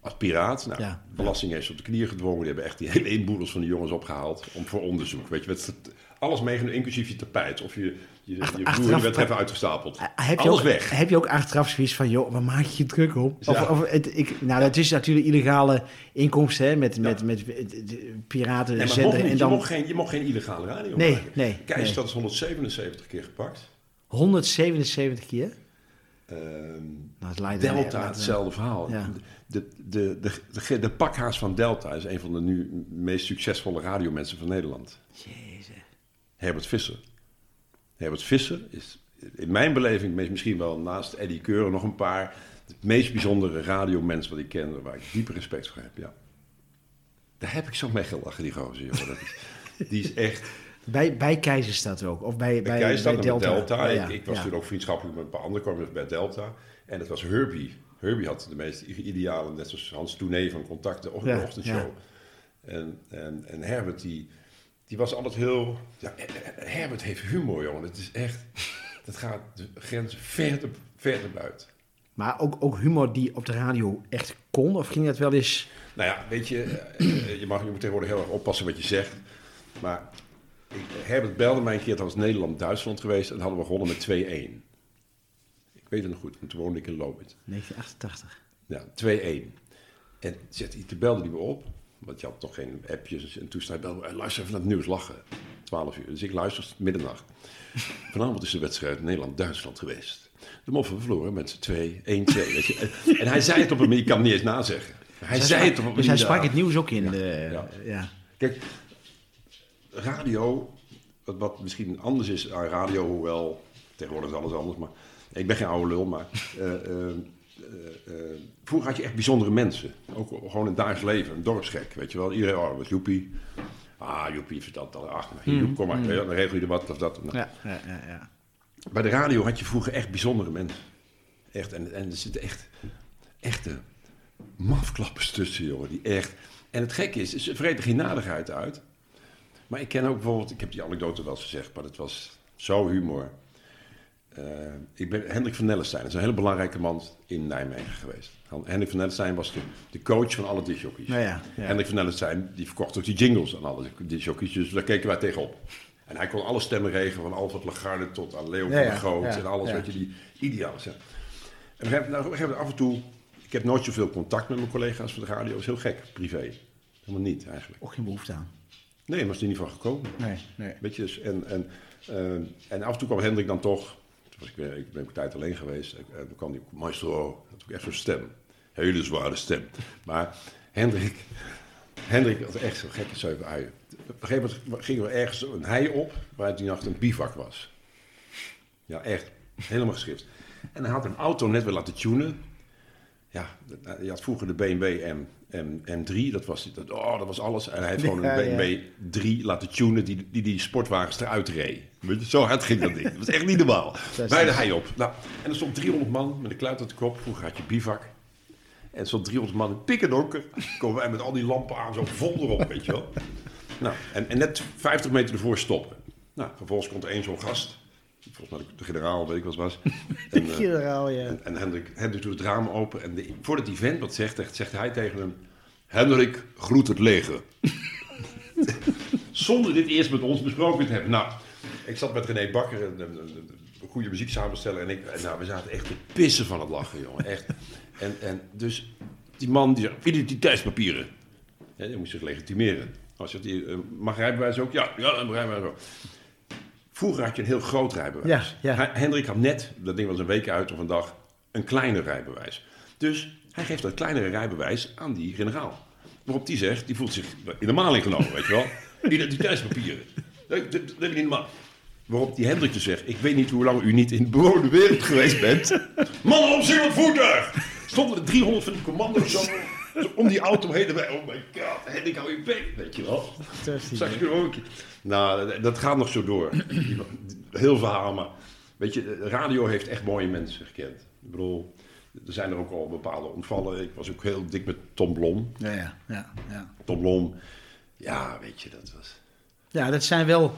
Als piraat. Nou, Mhm, Ja. belasting heeft ze op de knieën gedwongen. Die hebben echt die hele inboedels van de jongens opgehaald. Om voor onderzoek. Weet je, met alles meegenomen, inclusief je tapijt. Of je, je, je Achter- broer achteraf- werd even uitgestapeld. Eh, Heb je, alles ook, weg. heb je ook achteraf zoiets van, joh, waar maak je je druk op? Of, Ja. of het, ik, nou, dat is natuurlijk illegale inkomsten, hè, met, met, met, de piraten Nee, zenden. en dan je, mocht geen, je mocht geen illegale radio Nee, maken. nee, Keizerstad is 177 keer gepakt. 177 keer. Ehm, Nou, Delta, hetzelfde verhaal. Ja. De, de, de, de, de pakhaas van Delta is een van de nu meest succesvolle radiomensen van Nederland. Jezus. Herbert Visser. Herbert Visser is in mijn beleving misschien wel naast Eddie Keuren nog een paar... het meest bijzondere radiomens wat ik ken, waar ik diepe respect voor heb, ja. Daar heb ik zo mee gelachen, die gozer, joh. Dat is, die is echt... Bij, bij Keizerstad ook? Of bij, bij, Bij Delta? Ja, ik, ik was ja. toen ook vriendschappelijk met een paar anderen, kwam bij Delta. En het was Herbie. Herbie had de meest ideale, net zoals Hans Tournee van Contact, de Ja, ochtendshow. En, en, en Herbert, die, die was altijd heel... Ja, eh, eh, Herbert heeft humor, jongen. Het is echt... Dat gaat de grens verder, verder buiten. Maar ook, ook humor die op de radio echt kon? Of ging dat wel eens... Nou ja, weet je, eh, eh, je, mag, je moet tegenwoordig heel erg oppassen wat je zegt. Maar ik, Herbert belde mij een keer, dat was Nederland-Duitsland geweest. En hadden we gewonnen met 2-1. Ik weet het nog goed, want toen woonde ik in Lobit. 1988. Ja, 2-1. En zet, toen belde hij me op, want je had toch geen appjes. En belde, me, luister even naar het nieuws, lachen. 12 uur. Dus ik luister, middernacht. Vanavond is de wedstrijd Nederland-Duitsland geweest. De moffen verloren met 2, 1-2. weet je. En hij zei het op een manier, ik kan het niet eens nazeggen. Hij zei het op een Dus hij sprak het nieuws ook in. de, ja. ja. Kijk, radio, wat, wat misschien anders is aan radio, hoewel tegenwoordig is alles anders, maar ik ben geen oude lul, maar eh, eh, eh, vroeger had je echt bijzondere mensen. Ook gewoon in het dagelijks leven, een dorpsgek, weet je wel. Iedereen, oh, was Joepie. Ah, Joepie vertelt dat. Ach, nou, hier, Joep, kom maar, dan regel je er wat of dat. Nou, Ja, ja, ja, ja. bij de radio had je vroeger echt bijzondere mensen. Echt, en, en er zitten echt, echte mafklappers tussen, jongen. Die echt... En het gekke is, ze vreten geen nadigheid uit. Maar ik ken ook bijvoorbeeld, ik heb die anekdote wel eens gezegd, maar het was zo humor. Eh, ik ben Hendrik van Nellestein, dat is een hele belangrijke man in Nijmegen geweest. Hendrik van Nellestein was de, de coach van alle discjockeys. Nou ja, ja. Hendrik van Nellestein, die verkocht ook die jingles aan alle discjockeys, dus daar keken wij tegenop. En hij kon alle stemmen regelen, van Alfred Lagarde tot aan Leo Ja, van der Groot en alles wat je die ideaal zijn. En we hebben, nou, we hebben af en toe, ik heb nooit zoveel contact met mijn collega's van de radio, dat is heel gek, privé. Helemaal niet eigenlijk. Ook geen behoefte aan. Nee, maar is er niet van gekomen. Nee, nee. Weet je, dus, en, en, eh, en af en toe kwam Hendrik dan toch, was ik, weer, ik ben een tijd alleen geweest, en toen kwam hij, maestro, had ook echt zo'n stem. Hele zware stem. Maar Hendrik, Hendrik had echt zo'n gekke zeven uien. Op een gegeven moment gingen we ergens een hei op, waar die nacht een bivak was. Ja, echt. Helemaal geschrift. En hij had een auto net weer laten tunen. Ja, je had vroeger de BMW M, M, M3, dat was, dat, oh, dat was alles. En hij heeft gewoon Ja, een ja. BMW 3 laten tunen die die, die sportwagens eruit reed. Weet je, Zo hard ging dat ding. Dat was echt niet normaal. Bij de hei op. Nou, en er stond 300 man met een kluit op de kop. Vroeger had je bivak. En er stond 300 man in pikken donker. Komen wij met al die lampen aan, zo vol erop, weet je wel. Nou, en, en net 50 meter ervoor stoppen. Nou, vervolgens komt er één zo'n gast. Volgens mij de generaal, weet ik wat het was. En, eh, Generaal, ja. en, en Hendrik, Hendrik doet het raam open. En de, voordat die vent wat zegt, zegt, zegt hij tegen hem... Hendrik, groet het leger. Zonder dit eerst met ons besproken te hebben. Nou, ik zat met René Bakker, een, een, een- goede muziek samenstellen. En, ik, en nou, we zaten echt te pissen van het lachen, jongen. Echt. En, en dus die man die zegt, identiteitspapieren. Ja, die moest zich legitimeren. Als je die, eh, mag rijbewijs ook? Ja, ja, een rijbewijs ook. Vroeger had je een heel groot rijbewijs. Ja, ja. Hendrik had net, dat ding was een week uit of een dag, een kleiner rijbewijs. Dus hij geeft dat kleinere rijbewijs aan die generaal. Waarop die zegt, die voelt zich in de maling genomen, weet je wel. Identiteitspapieren. Dat, dat, dat heb je niet normaal. Waarop die Hendrik dus zegt, ik weet niet hoe lang u niet in de bewoonde wereld geweest bent. Mannen op zich het voertuig! Stonden er 300 van die commando's zo, zo om die auto heen. En wij, oh my god, Hendrik hou je bek, weet je wel. Zag je ook? Nou, dat- gaat nog zo door. Heel verhaal, maar weet je, de radio heeft echt mooie mensen gekend. Ik bedoel, er zijn er ook al bepaalde ontvallen. Ik was ook heel dik met Tom Blom. Ja, ja, ja, ja. Tom Blom, ja, weet je, dat was... Ja, dat zijn wel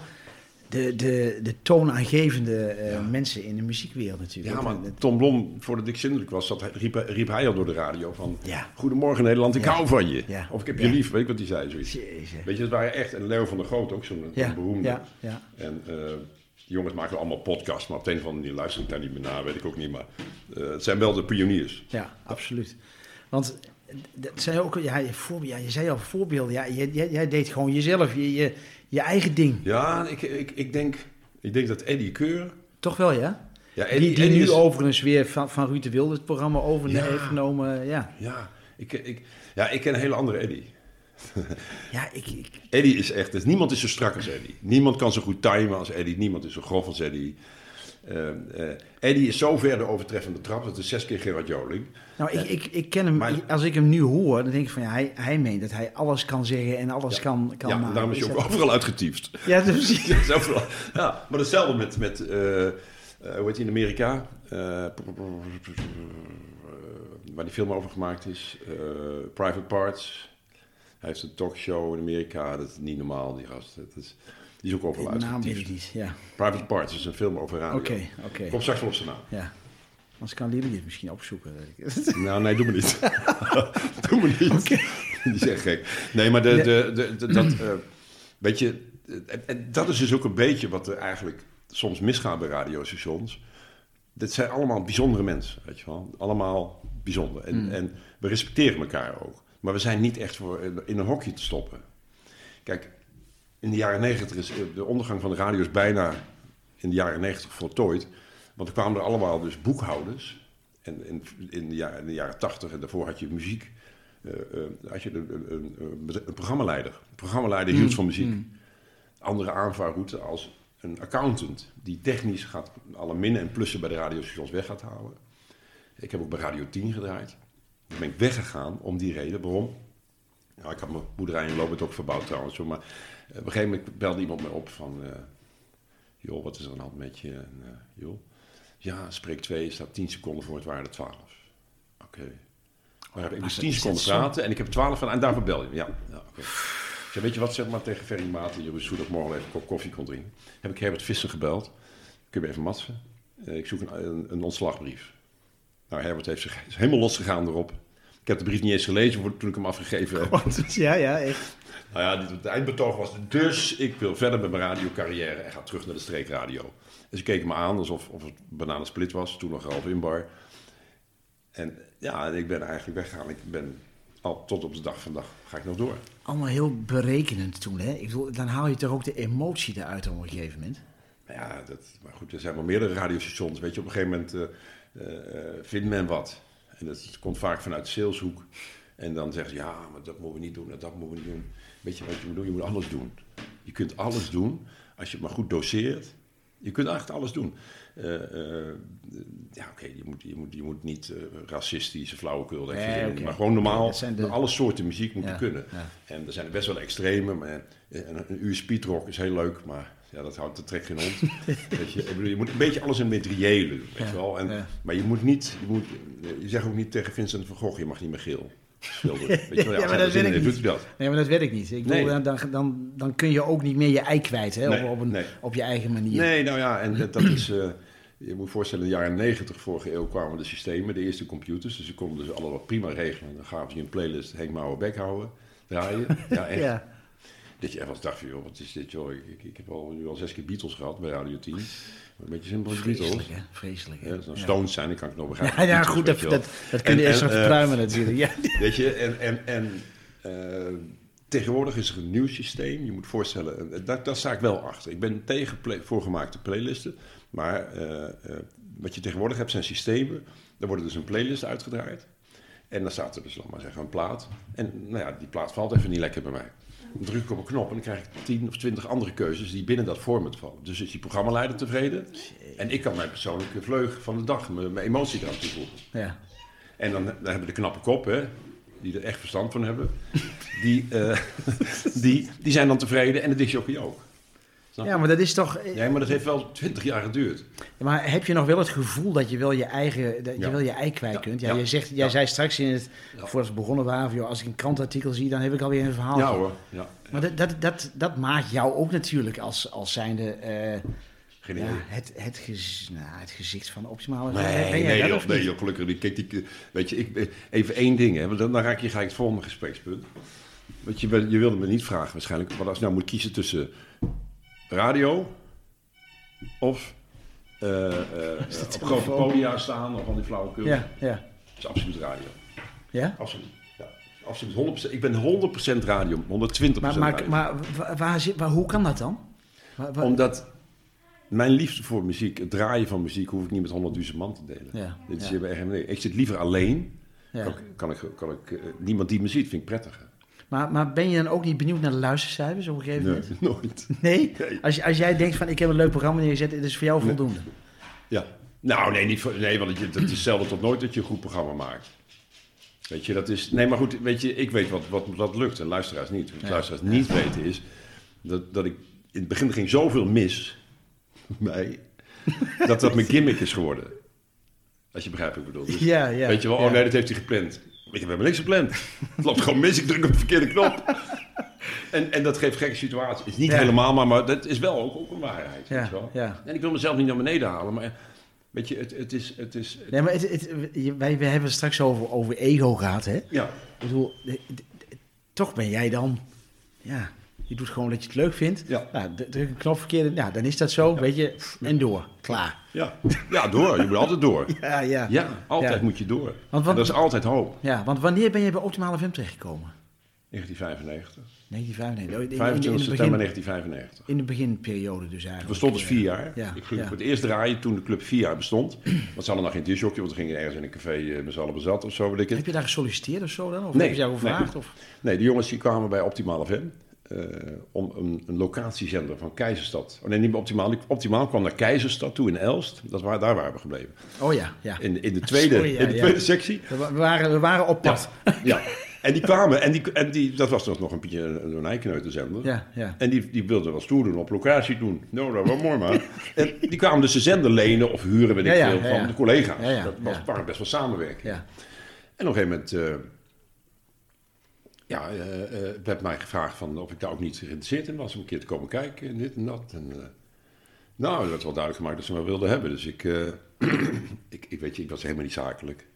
de, de, de toonaangevende eh, mensen in de muziekwereld natuurlijk. Ja, maar Tom Blom, voordat ik zindelijk was, zat, riep, riep hij al door de radio van... Ja. Goedemorgen Nederland, ik Ja. hou van je. Of ik heb je lief, weet ik wat hij zei, zoiets. Jezus. Weet je, dat waren echt... En Leo van der Groot, ook zo'n beroemde. ja, ja. En die jongens maken allemaal podcasts, maar op de een of andere manier luister ik daar niet meer naar, weet ik ook niet. Maar eh, het zijn wel de pioniers. Ja, absoluut. Want dat zijn ook, ja, je, voorbe- ja, je zei al voorbeelden. Ja, jij deed gewoon jezelf, je, je, je eigen ding. Ja, ik, ik, ik, denk, ik denk dat Eddie Keur... Toch wel, ja? Ja, die die Eddie nu is- overigens weer van, van Ruud de Wilde het programma over Ja. heeft genomen. Ja, Ja ik, ik, ja, ik ken een hele andere Eddie. ja ik, ik, Eddie is echt... Dus niemand is zo strak als Eddie. Niemand kan zo goed timen als Eddie. Niemand is zo grof als Eddie. Eh, eh, Eddie is zo ver de overtreffende trap. Dat is zes keer Gerard Joling. nou, ik, ik, ik ken hem, Maar- als ik hem nu hoor, dan denk ik van ja, hij, hij meent dat hij alles kan zeggen en alles Ja. kan, kan ja, maken. daarom is hij ook dat- overal uitgetiefd. Ja, dat is Ja, overal- ja, maar hetzelfde met, met eh, eh, hoe heet hij in Amerika? Eh, waar die film over gemaakt is. eh, Private Parts. Hij heeft een talkshow in Amerika. Dat is niet normaal, die gast. Dat is, die is ook overal De naam weet ik niet, ja. Private Parts is een film over radio. Oké, oké. Kom straks wel op zijn naam. Ja. Anders kan Lily het misschien opzoeken. weet ik. Nou, nee, doe me niet. doe me niet. Die is echt gek. Nee, maar de, de, de, de- dat, eh, weet je, en- en dat is dus ook een beetje wat er eigenlijk soms misgaat bij radiostations. Dit zijn allemaal bijzondere mensen, weet je wel. Allemaal bijzonder. En, en we respecteren elkaar ook. Maar we zijn niet echt voor in een hokje te stoppen. Kijk, in de jaren negentig is de ondergang van de radio is bijna in de jaren negentig voltooid. Want er kwamen er allemaal dus boekhouders. En in, in, de, jaren, in de jaren tachtig en daarvoor had je muziek. eh, eh, had je een, een, een, een, programmaleider. Een programmaleider hield van muziek. Andere aanvaarroute als een accountant. Die technisch gaat alle minnen en plussen bij de radiostations weg gaat halen. Ik heb ook bij Radio 10 gedraaid. Toen ben ik weggegaan om die reden. Waarom? Nou, ik had mijn boerderij in Lobert ook verbouwd trouwens. Maar eh, op een gegeven moment belde iemand me op van... eh, joh, wat is er aan de hand met je? En, eh, joh, ja, spreek 2 staat 10 seconden voor het waarde 12. Oké. Maar ik moest 10 is seconden praten en ik heb 12 van... En daarvoor bel je. Ja, ja oké. Weet je wat, zeg maar tegen Ferry Maat... Je wist dat morgen even een kop koffie kon drinken. Heb ik Herbert Visser gebeld. Kun je even matsen? Eh, ik zoek een, een, een ontslagbrief. Nou, Herbert heeft zich is helemaal losgegaan erop. Ik heb de brief niet eens gelezen toen ik hem afgegeven heb. Ja, ja, echt. Nou ja, het eindbetoog was dus ik wil verder met mijn radiocarrière en ga terug naar de streekradio. Dus ze keken me aan alsof of het bananensplit was, toen nog Ralf Inbar. En ja, ik ben eigenlijk weggegaan. Ik ben al tot op de dag van dag ga ik nog door. Allemaal heel berekenend toen, hè? Ik bedoel, dan haal je toch ook de emotie eruit op een gegeven moment. Maar ja, dat, maar goed, er zijn wel meerdere radiostations. Weet je, op een gegeven moment eh, eh, eh, vindt men wat. En dat komt vaak vanuit de saleshoek. En dan zeggen ze, ja, maar dat moeten we niet doen, en dat moeten we niet doen. Weet je wat je moet doen? Je moet alles doen. Je kunt alles doen als je het maar goed doseert. Je kunt echt alles doen. Eh, eh, ja, oké, je, moet, je, moet, je moet niet eh, racistische flauwekul nee. Maar gewoon normaal, de- alle soorten muziek moet je kunnen. ja. En er zijn er best wel extreme, maar een, een uur speedrock is heel leuk, maar ja, dat, houdt, dat trekt geen hond. weet je, ik bedoel, je moet een beetje alles in materiële doen, weet Ja, je wel. En, ja. Maar je moet niet, je, moet, je zegt ook niet tegen Vincent van Gogh, je mag niet meer geel. Weet je Ja, als maar dat weet in dat. Nee, maar dat werkt niet. Ik bedoel, Nee. dan, dan, dan kun je ook niet meer je ei kwijt, hè? Nee, op, op, een, nee. op je eigen manier. Nee, nou ja, en dat, dat is... eh, je moet je voorstellen, in de jaren 90 vorige eeuw kwamen de systemen, de eerste computers. Dus ze konden dus allemaal prima regelen. Dan gaven ze je een playlist Henk Mouwen bek houden, draaien. Ja, echt. Ja. Dat je echt dacht van, joh, wat is dit joh? Ik, ik, ik heb al, nu al zes keer Beatles gehad bij Radio 10. Een beetje simpel als Beatles. Vreselijk, hè? Vreselijk. hè? Ja, nou. Stones zijn, dan kan ik nog begrijpen. Ja, ja, Beatles, goed, dat, je dat, dat kun je eerst nog eh, verpruimen natuurlijk. Ja. Weet je, en, en, en eh, tegenwoordig is er een nieuw systeem. Je moet voorstellen, eh, daar, daar sta ik wel achter. Ik ben tegen play, voorgemaakte playlisten. Maar eh, eh, wat je tegenwoordig hebt zijn systemen. Daar wordt dus een playlist uitgedraaid. En dan staat er dus, laat maar zeggen, een plaat. En nou ja, die plaat valt even niet lekker bij mij. Dan druk ik op een knop en dan krijg ik tien of twintig andere keuzes die binnen dat format vallen. Dus is die programmaleider tevreden. En ik kan mijn persoonlijke vleug van de dag, mijn, mijn emotie eraan toevoegen. Ja. En dan, dan hebben de knappe kop, hè, die er echt verstand van hebben, die, eh, die, die zijn dan tevreden en de disjockey ook. Snap ja, maar dat is toch... eh, Ja, maar dat heeft wel twintig jaar geduurd. Maar heb je nog wel het gevoel dat je wel je eigen, dat je wel je ei kwijt Ja, kunt? Ja, ja, jij, zegt, jij ja. zei straks in het, Ja. voordat we begonnen waren, joh, als ik een krantartikel zie, dan heb ik alweer een verhaal. Ja hoor, ja. Maar dat, dat, dat, dat maakt jou ook natuurlijk als, als zijnde eh, Geen ja, het, het, gez- nou, het gezicht van de optimale... Nee, Ben jij nee, joh, of nee joh, gelukkig niet. Kijk, die, weet je, ik, even één ding, hè, want dan, dan raak je gelijk het volgende gesprekspunt. Want je, je wilde me niet vragen waarschijnlijk, wat als je nou moet kiezen tussen radio of eh, eh, op grote podia staan of van die flauwekul. Ja, ja. Dat is absoluut radio. ja? Absoluut. Ja, absoluut 100%. Ik ben 100% radio, 120% Maar, maar, radio. maar wa- waar, waar, hoe kan dat dan? Waar- Omdat mijn liefde voor muziek, het draaien van muziek, hoef ik niet met honderdduizend man te delen. Ja, Dit is ja. echt. Ik zit liever alleen. ja. Kan, ik- kan ik, kan ik, eh, niemand die me ziet, vind ik prettiger. Maar, maar ben je dan ook niet benieuwd naar de luistercijfers op een gegeven moment? nooit. Nee? Nee. Als, als jij denkt van ik heb een leuk programma neergezet, het is voor jou voldoende. Ja. Nou, nee, niet voor, nee want het, het is zelden tot nooit dat je een goed programma maakt. Weet je, dat is... Nee, maar goed, weet je, ik weet wat, wat, wat lukt en luisteraars niet. Wat Ja. luisteraars niet weten is dat, dat ik... In het begin ging zoveel mis, mij, dat dat mijn gimmick is geworden. Als je begrijpt wat ik bedoel. Dus, Ja, ja. Weet je wel, oh nee, dat heeft hij gepland. Ik heb helemaal niks gepland. Het loopt gewoon mis, ik druk op de verkeerde knop. En, en dat geeft gekke situaties. Het is niet Ja. helemaal, maar, maar dat is wel ook, ook een waarheid. Weet Ja, je wel. ja. En ik wil mezelf niet naar beneden halen, maar weet je, het, het is... Het is Nee, maar het, het, wij, we hebben het straks over, over ego gehad, hè? ja, Ik bedoel, toch ben jij dan... Ja, je doet gewoon dat je het leuk vindt. Ja. Nou, druk een knop verkeerd, ja, dan is dat zo, weet je. En door, klaar. ja. ja, door. Je moet altijd door. Ja, ja. Ja, altijd Ja. moet je door. Want- dat is altijd hoop. Ja, want wanneer ben je bij Optimale FM terechtgekomen? 1995. 1995. In- in- 25 in, in, september het begin, 1995. in de beginperiode dus Het eigenlijk. bestond dus vier jaar. Ja, ik ging ja. voor het eerst draaien toen de club vier jaar bestond. Want ze hadden nog geen disjockey, want we gingen ergens in een café eh, met z'n allen bezat of zo, weet ik het. Heb je daar gesolliciteerd of zo dan? Of Nee, heb je jou nee. gevraagd? Of? Nee, de jongens die kwamen bij Optimal FM. Eh, om een, een locatiezender van Keizerstad. Oh nee, niet meer optimaal. Optimaal kwam naar Keizerstad toe in Elst. Dat waar, daar waren we gebleven. Oh ja, ja. In, in de tweede, Sorry, ja, in de ja. sectie. We, wa- we waren, we waren op pad. Ja. En die kwamen, en, die, en die, dat was nog een beetje een, een eikneutenzender. Ja, ja. En die, die wilden wel stoer doen, op locatie doen. Nou, dat was mooi, man. En die kwamen dus de zender lenen of huren, weet ik veel, van de collega's. Dat was waren best wel samenwerking. ja. En op een gegeven moment eh, ja, eh, eh, werd mij gevraagd van of ik daar ook niet geïnteresseerd in was om een keer te komen kijken en dit en dat. En, eh, nou, dat werd wel duidelijk gemaakt dat ze me wilden hebben. Dus ik, ik, ik weet je, ik was helemaal niet zakelijk.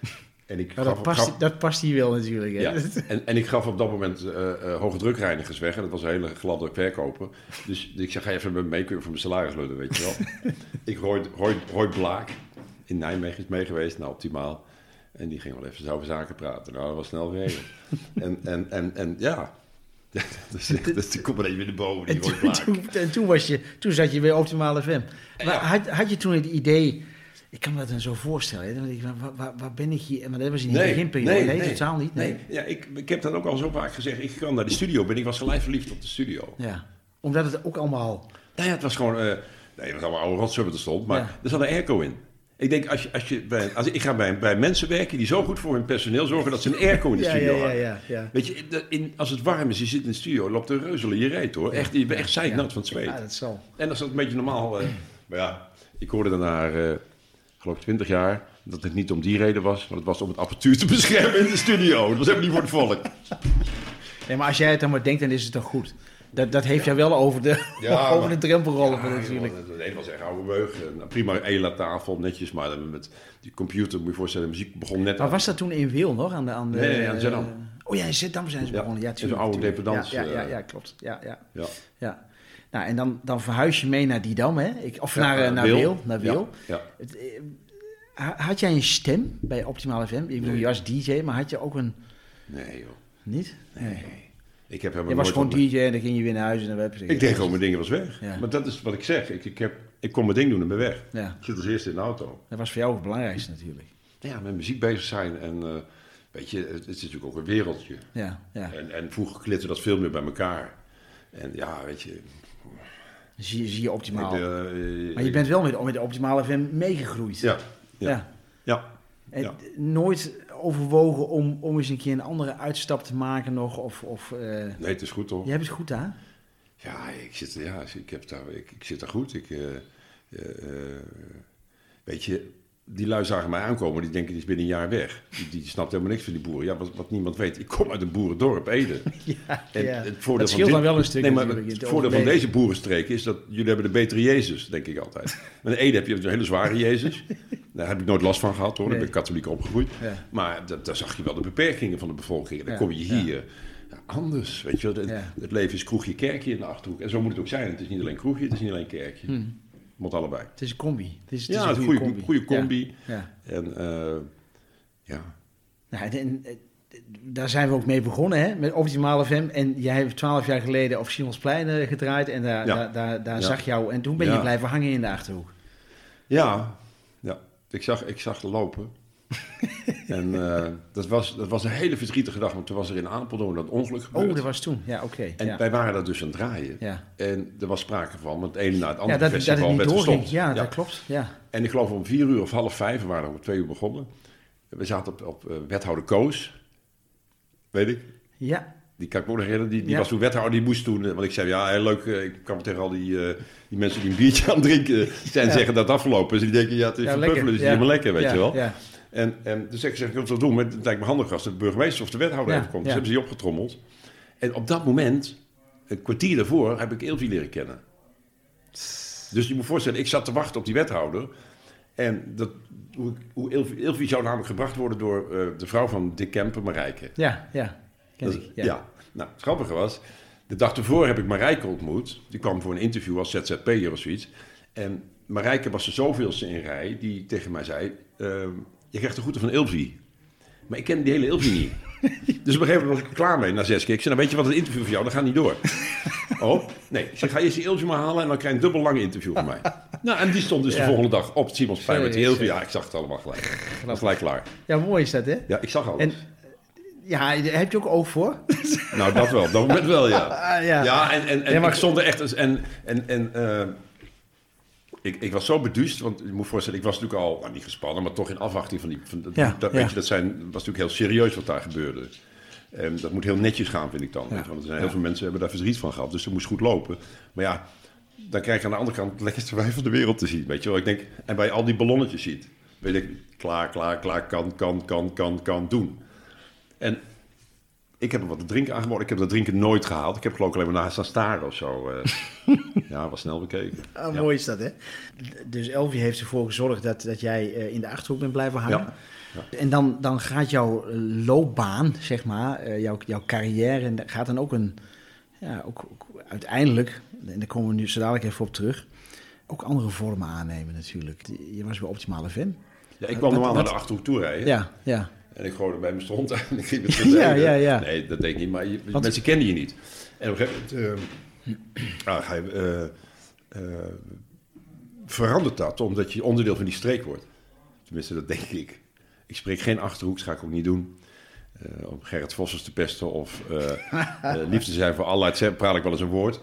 En ik gaf, dat, past, gaf- dat past hier wel natuurlijk. Hè? ja, en, en ik gaf op dat moment hoge drukreinigers weg. En dat was een hele gladde verkoper. Dus ik zeg, ga je even met me mee, kun je voor mijn salaris lullen, weet je wel. ik Roy, Roy Blaak in Nijmegen is mee geweest, nou optimaal. En die ging wel even over zaken praten. Nou, dat was snel geregeld. en, en, en, en ja, is echt, dat komt er even in de boven, die En Roy toen, toen, en toen, was je, toen zat je bij Optimale FM. Maar Ja. had, had je toen het idee... Ik kan me dat dan zo voorstellen. Hè? Dan denk ik, waar, waar, waar ben ik hier? Maar dat was in de beginperiode. Nee, totaal niet. Nee. Nee, ja, ik, ik heb dat ook al zo vaak gezegd. Ik kwam naar de studio ben, ik was gelijk verliefd op de studio. Ja. Omdat het ook allemaal... Nou ja, het was gewoon... eh nee, het was allemaal oude rotzooi wat er stond, maar Ja. er zat een airco in. Ik denk, als je, als je bij, als ik ga bij, bij mensen werken die zo goed voor hun personeel zorgen dat ze een airco in de studio ja, ja, hebben. ja. Weet je, in, als het warm is, je zit in de studio, loopt de reuzelen je reet hoor. Echt, je bent echt zeiknat van het zweet. Ja, dat zal. En dat is een beetje normaal. eh, maar ja, ik hoorde daarna, eh geloof ik, 20 jaar, dat het niet om die reden was, maar het was om het apparatuur te beschermen in de studio. Dat was helemaal niet voor het volk. Nee, maar als jij het dan maar denkt, dan is het toch goed. Dat, dat heeft jou wel over de, Ja, over maar- de drempel geholpen Ja, natuurlijk. Het een was echt oude meug. Nou, prima ELA-tafel, netjes, maar dan met die computer, moet je voorstellen, de muziek begon net Maar was dat toen in Wil nog? Aan de, aan de, Nee, nee, aan Zeddam. eh, oh ja, in Zeddam zijn ze Ja, begonnen. Ja, tuurlijk, oude tuurlijk. dependance, Ja, ja, ja, eh. ja, klopt. Ja, ja, Ja. ja. Nou, en dan, dan verhuis je mee naar Didam, hè? Ik, of Ja, naar, eh, eh, naar Wil. Wil. Naar Wil. Ja, Het, had jij een stem bij Optimale FM? Ik bedoel, Nee. je was DJ, maar had je ook een... Nee joh. Niet? Nee. Ik heb helemaal Je was gewoon wat- DJ en dan ging je weer naar huis en dan werd je... Ik deed gewoon mijn dingen was weg. Ja. Maar dat is wat ik zeg. Ik, ik, heb, ik kon mijn ding doen en ben weg. Ja, Ik zit als eerste in de auto. dat was voor jou het belangrijkste natuurlijk. Ja, met muziek bezig zijn en eh, weet je, het, is natuurlijk ook een wereldje. Ja, ja. En, en vroeger klitte dat veel meer bij elkaar. En ja, weet je. Zie, zie je Optimaal. ik, eh, maar je bent wel met, met de Optimale FM meegegroeid. Ja, ja, ja. ja. Ja. nooit overwogen om, om eens een keer een andere uitstap te maken nog? Of, of, eh, Nee, het is goed toch? Je hebt het goed aan? Ja, ik zit, ja, ik heb daar, ik, ik zit daar goed. Ik, eh, eh, eh, weet je, die lui zagen mij aankomen, die denken die is binnen een jaar weg. Die, die snapt helemaal niks van die boeren. Ja, wat, wat niemand weet, ik kom uit een boerendorp, Ede. Ja, En ja. het voordeel dat van scheelt dit- dan wel een stuk Nee, maar het in voordeel van deze boerenstreek is dat jullie hebben de betere Jezus, denk ik altijd. Met een Ede heb je een hele zware Jezus. Daar heb ik nooit last van gehad hoor, ben ik Nee. katholiek opgegroeid. Ja. Maar dat, daar zag je wel de beperkingen van de bevolking. En dan kom je hier ja, anders, weet je. Het, het leven is kroegje, kerkje in de Achterhoek. En zo moet het ook zijn. Het is niet alleen kroegje, het is niet alleen kerkje. Hm. Het moet allebei. Het is een combi. Het is, het ja, is een een goede, goede combi. Ja. En eh, ja, Nou, en, en, eh, daar zijn we ook mee begonnen, hè, met Optimale FM. En jij hebt twaalf jaar geleden op Simonsplein eh, gedraaid. En daar, Ja. daar, daar, daar Ja. zag jou. En toen ben je blijven hangen in de Achterhoek. Ja, ja. Ik, zag, ik zag lopen. en eh, dat, was, dat was een hele verdrietige dag, want toen was er in Apeldoorn dat ongeluk gebeurd. Oh, dat was toen. Ja, oké. En ja. wij waren daar dus aan het draaien. ja. En er was sprake van, want het ene na het ja, andere dat, dat festival niet werd gestopt. Ja, dat klopt. Ja. En ik geloof om vier uur of half vijf, we waren om twee uur begonnen. We zaten op, op eh, wethouder Koos, weet ik. ja, Die kan ik me nog herinneren. Die, die Ja. was toen wethouder, die moest toen... eh, Want ik zei, ja, heel leuk. Ik kwam tegen al die, die mensen die een biertje aan het drinken zijn. Ja. zeggen dat het afgelopen is. En die denken, ja, het is ja van lekker. Puffelen, dus ja. het is helemaal lekker, weet ja, je wel. En, en dus ik zeg, ik wil het wel doen. Maar het lijkt me handig als de burgemeester of de wethouder Ja, even komt. Dus hebben ze die opgetrommeld. En op dat moment, een kwartier daarvoor, heb ik Ilvi leren kennen. Dus je moet voorstellen, ik zat te wachten op die wethouder. En dat, hoe, hoe Ilvi, Ilvi zou namelijk gebracht worden door eh, de vrouw van Dick Kemper, Marijke. ja, ja. Ken Dat- ik. ja. Ja. nou, het grappige was, de dag ervoor heb ik Marijke ontmoet. Die kwam voor een interview als ZZP'er of zoiets. En Marijke was de zoveelste in rij die tegen mij zei... ehm, je krijgt de groeten van Ilvi. Maar ik ken die hele Ilvi niet. dus op een gegeven moment was ik klaar mee na zes keer. Ik zei, nou weet je wat, het interview voor jou, dat gaat niet door. oh, nee. Ik zeg, ga eerst die Ilvi maar halen en dan krijg je een dubbel lang interview van mij. nou, en die stond dus Ja. de volgende dag op Simons Pijn met die Ilvi. Ja, ik zag het allemaal gelijk. Was gelijk klaar. Ja, mooi is dat, hè? Ja, ik zag alles. En Ja, daar heb je ook oog voor? Nou, dat wel. Dat moment wel, ja. Ah, ja. Ja, en, en, en Ja, maar- ik stond er echt... En, en, en eh, ik, ik was zo beduust, want je moet voorstellen, ik was natuurlijk al, nou, niet gespannen, maar toch in afwachting van die... Van, Ja, dat, ja. Weet je, dat zijn, was natuurlijk heel serieus wat daar gebeurde. En dat moet heel netjes gaan, vind ik dan. want er zijn heel veel mensen hebben daar verdriet van gehad, dus dat moest goed lopen. Maar ja, dan krijg je aan de andere kant het lekkerste wijn van de wereld te zien, weet je wel. Ik denk, en bij al die ballonnetjes ziet, weet ik, klaar, klaar, klaar, kan, kan, kan, kan, kan, doen. En ik heb er wat te drinken aangeboden. Ik heb dat drinken nooit gehaald. Ik heb geloof ik alleen maar naast staan staren of zo. eh. ja, was snel bekeken. Ja. Mooi is dat, hè? Dus Elvie heeft ervoor gezorgd dat, dat jij eh, in de Achterhoek bent blijven hangen. Ja. En dan, dan gaat jouw loopbaan, zeg maar, eh, jouw, jouw carrière, gaat dan ook een, ja, ook, ook uiteindelijk, en daar komen we nu zo dadelijk even op terug, ook andere vormen aannemen natuurlijk. Je was bij Optimale Fan. Ja, ik kwam normaal naar de Achterhoek toe rijden. Ja, ja. En ik gooide bij mijn stront en ik ging met Ja, ja, ja. Nee, dat denk ik niet. Maar je, Want- mensen kennen je niet. En op een gegeven moment eh, ah, ga je, eh, eh, verandert dat omdat je onderdeel van die streek wordt. Tenminste, dat denk ik. Ik spreek geen Achterhoeks, ga ik ook niet doen. Eh, om Gerrit Vossers te pesten of eh, liefde zijn voor Allah, et praat ik wel eens een woord.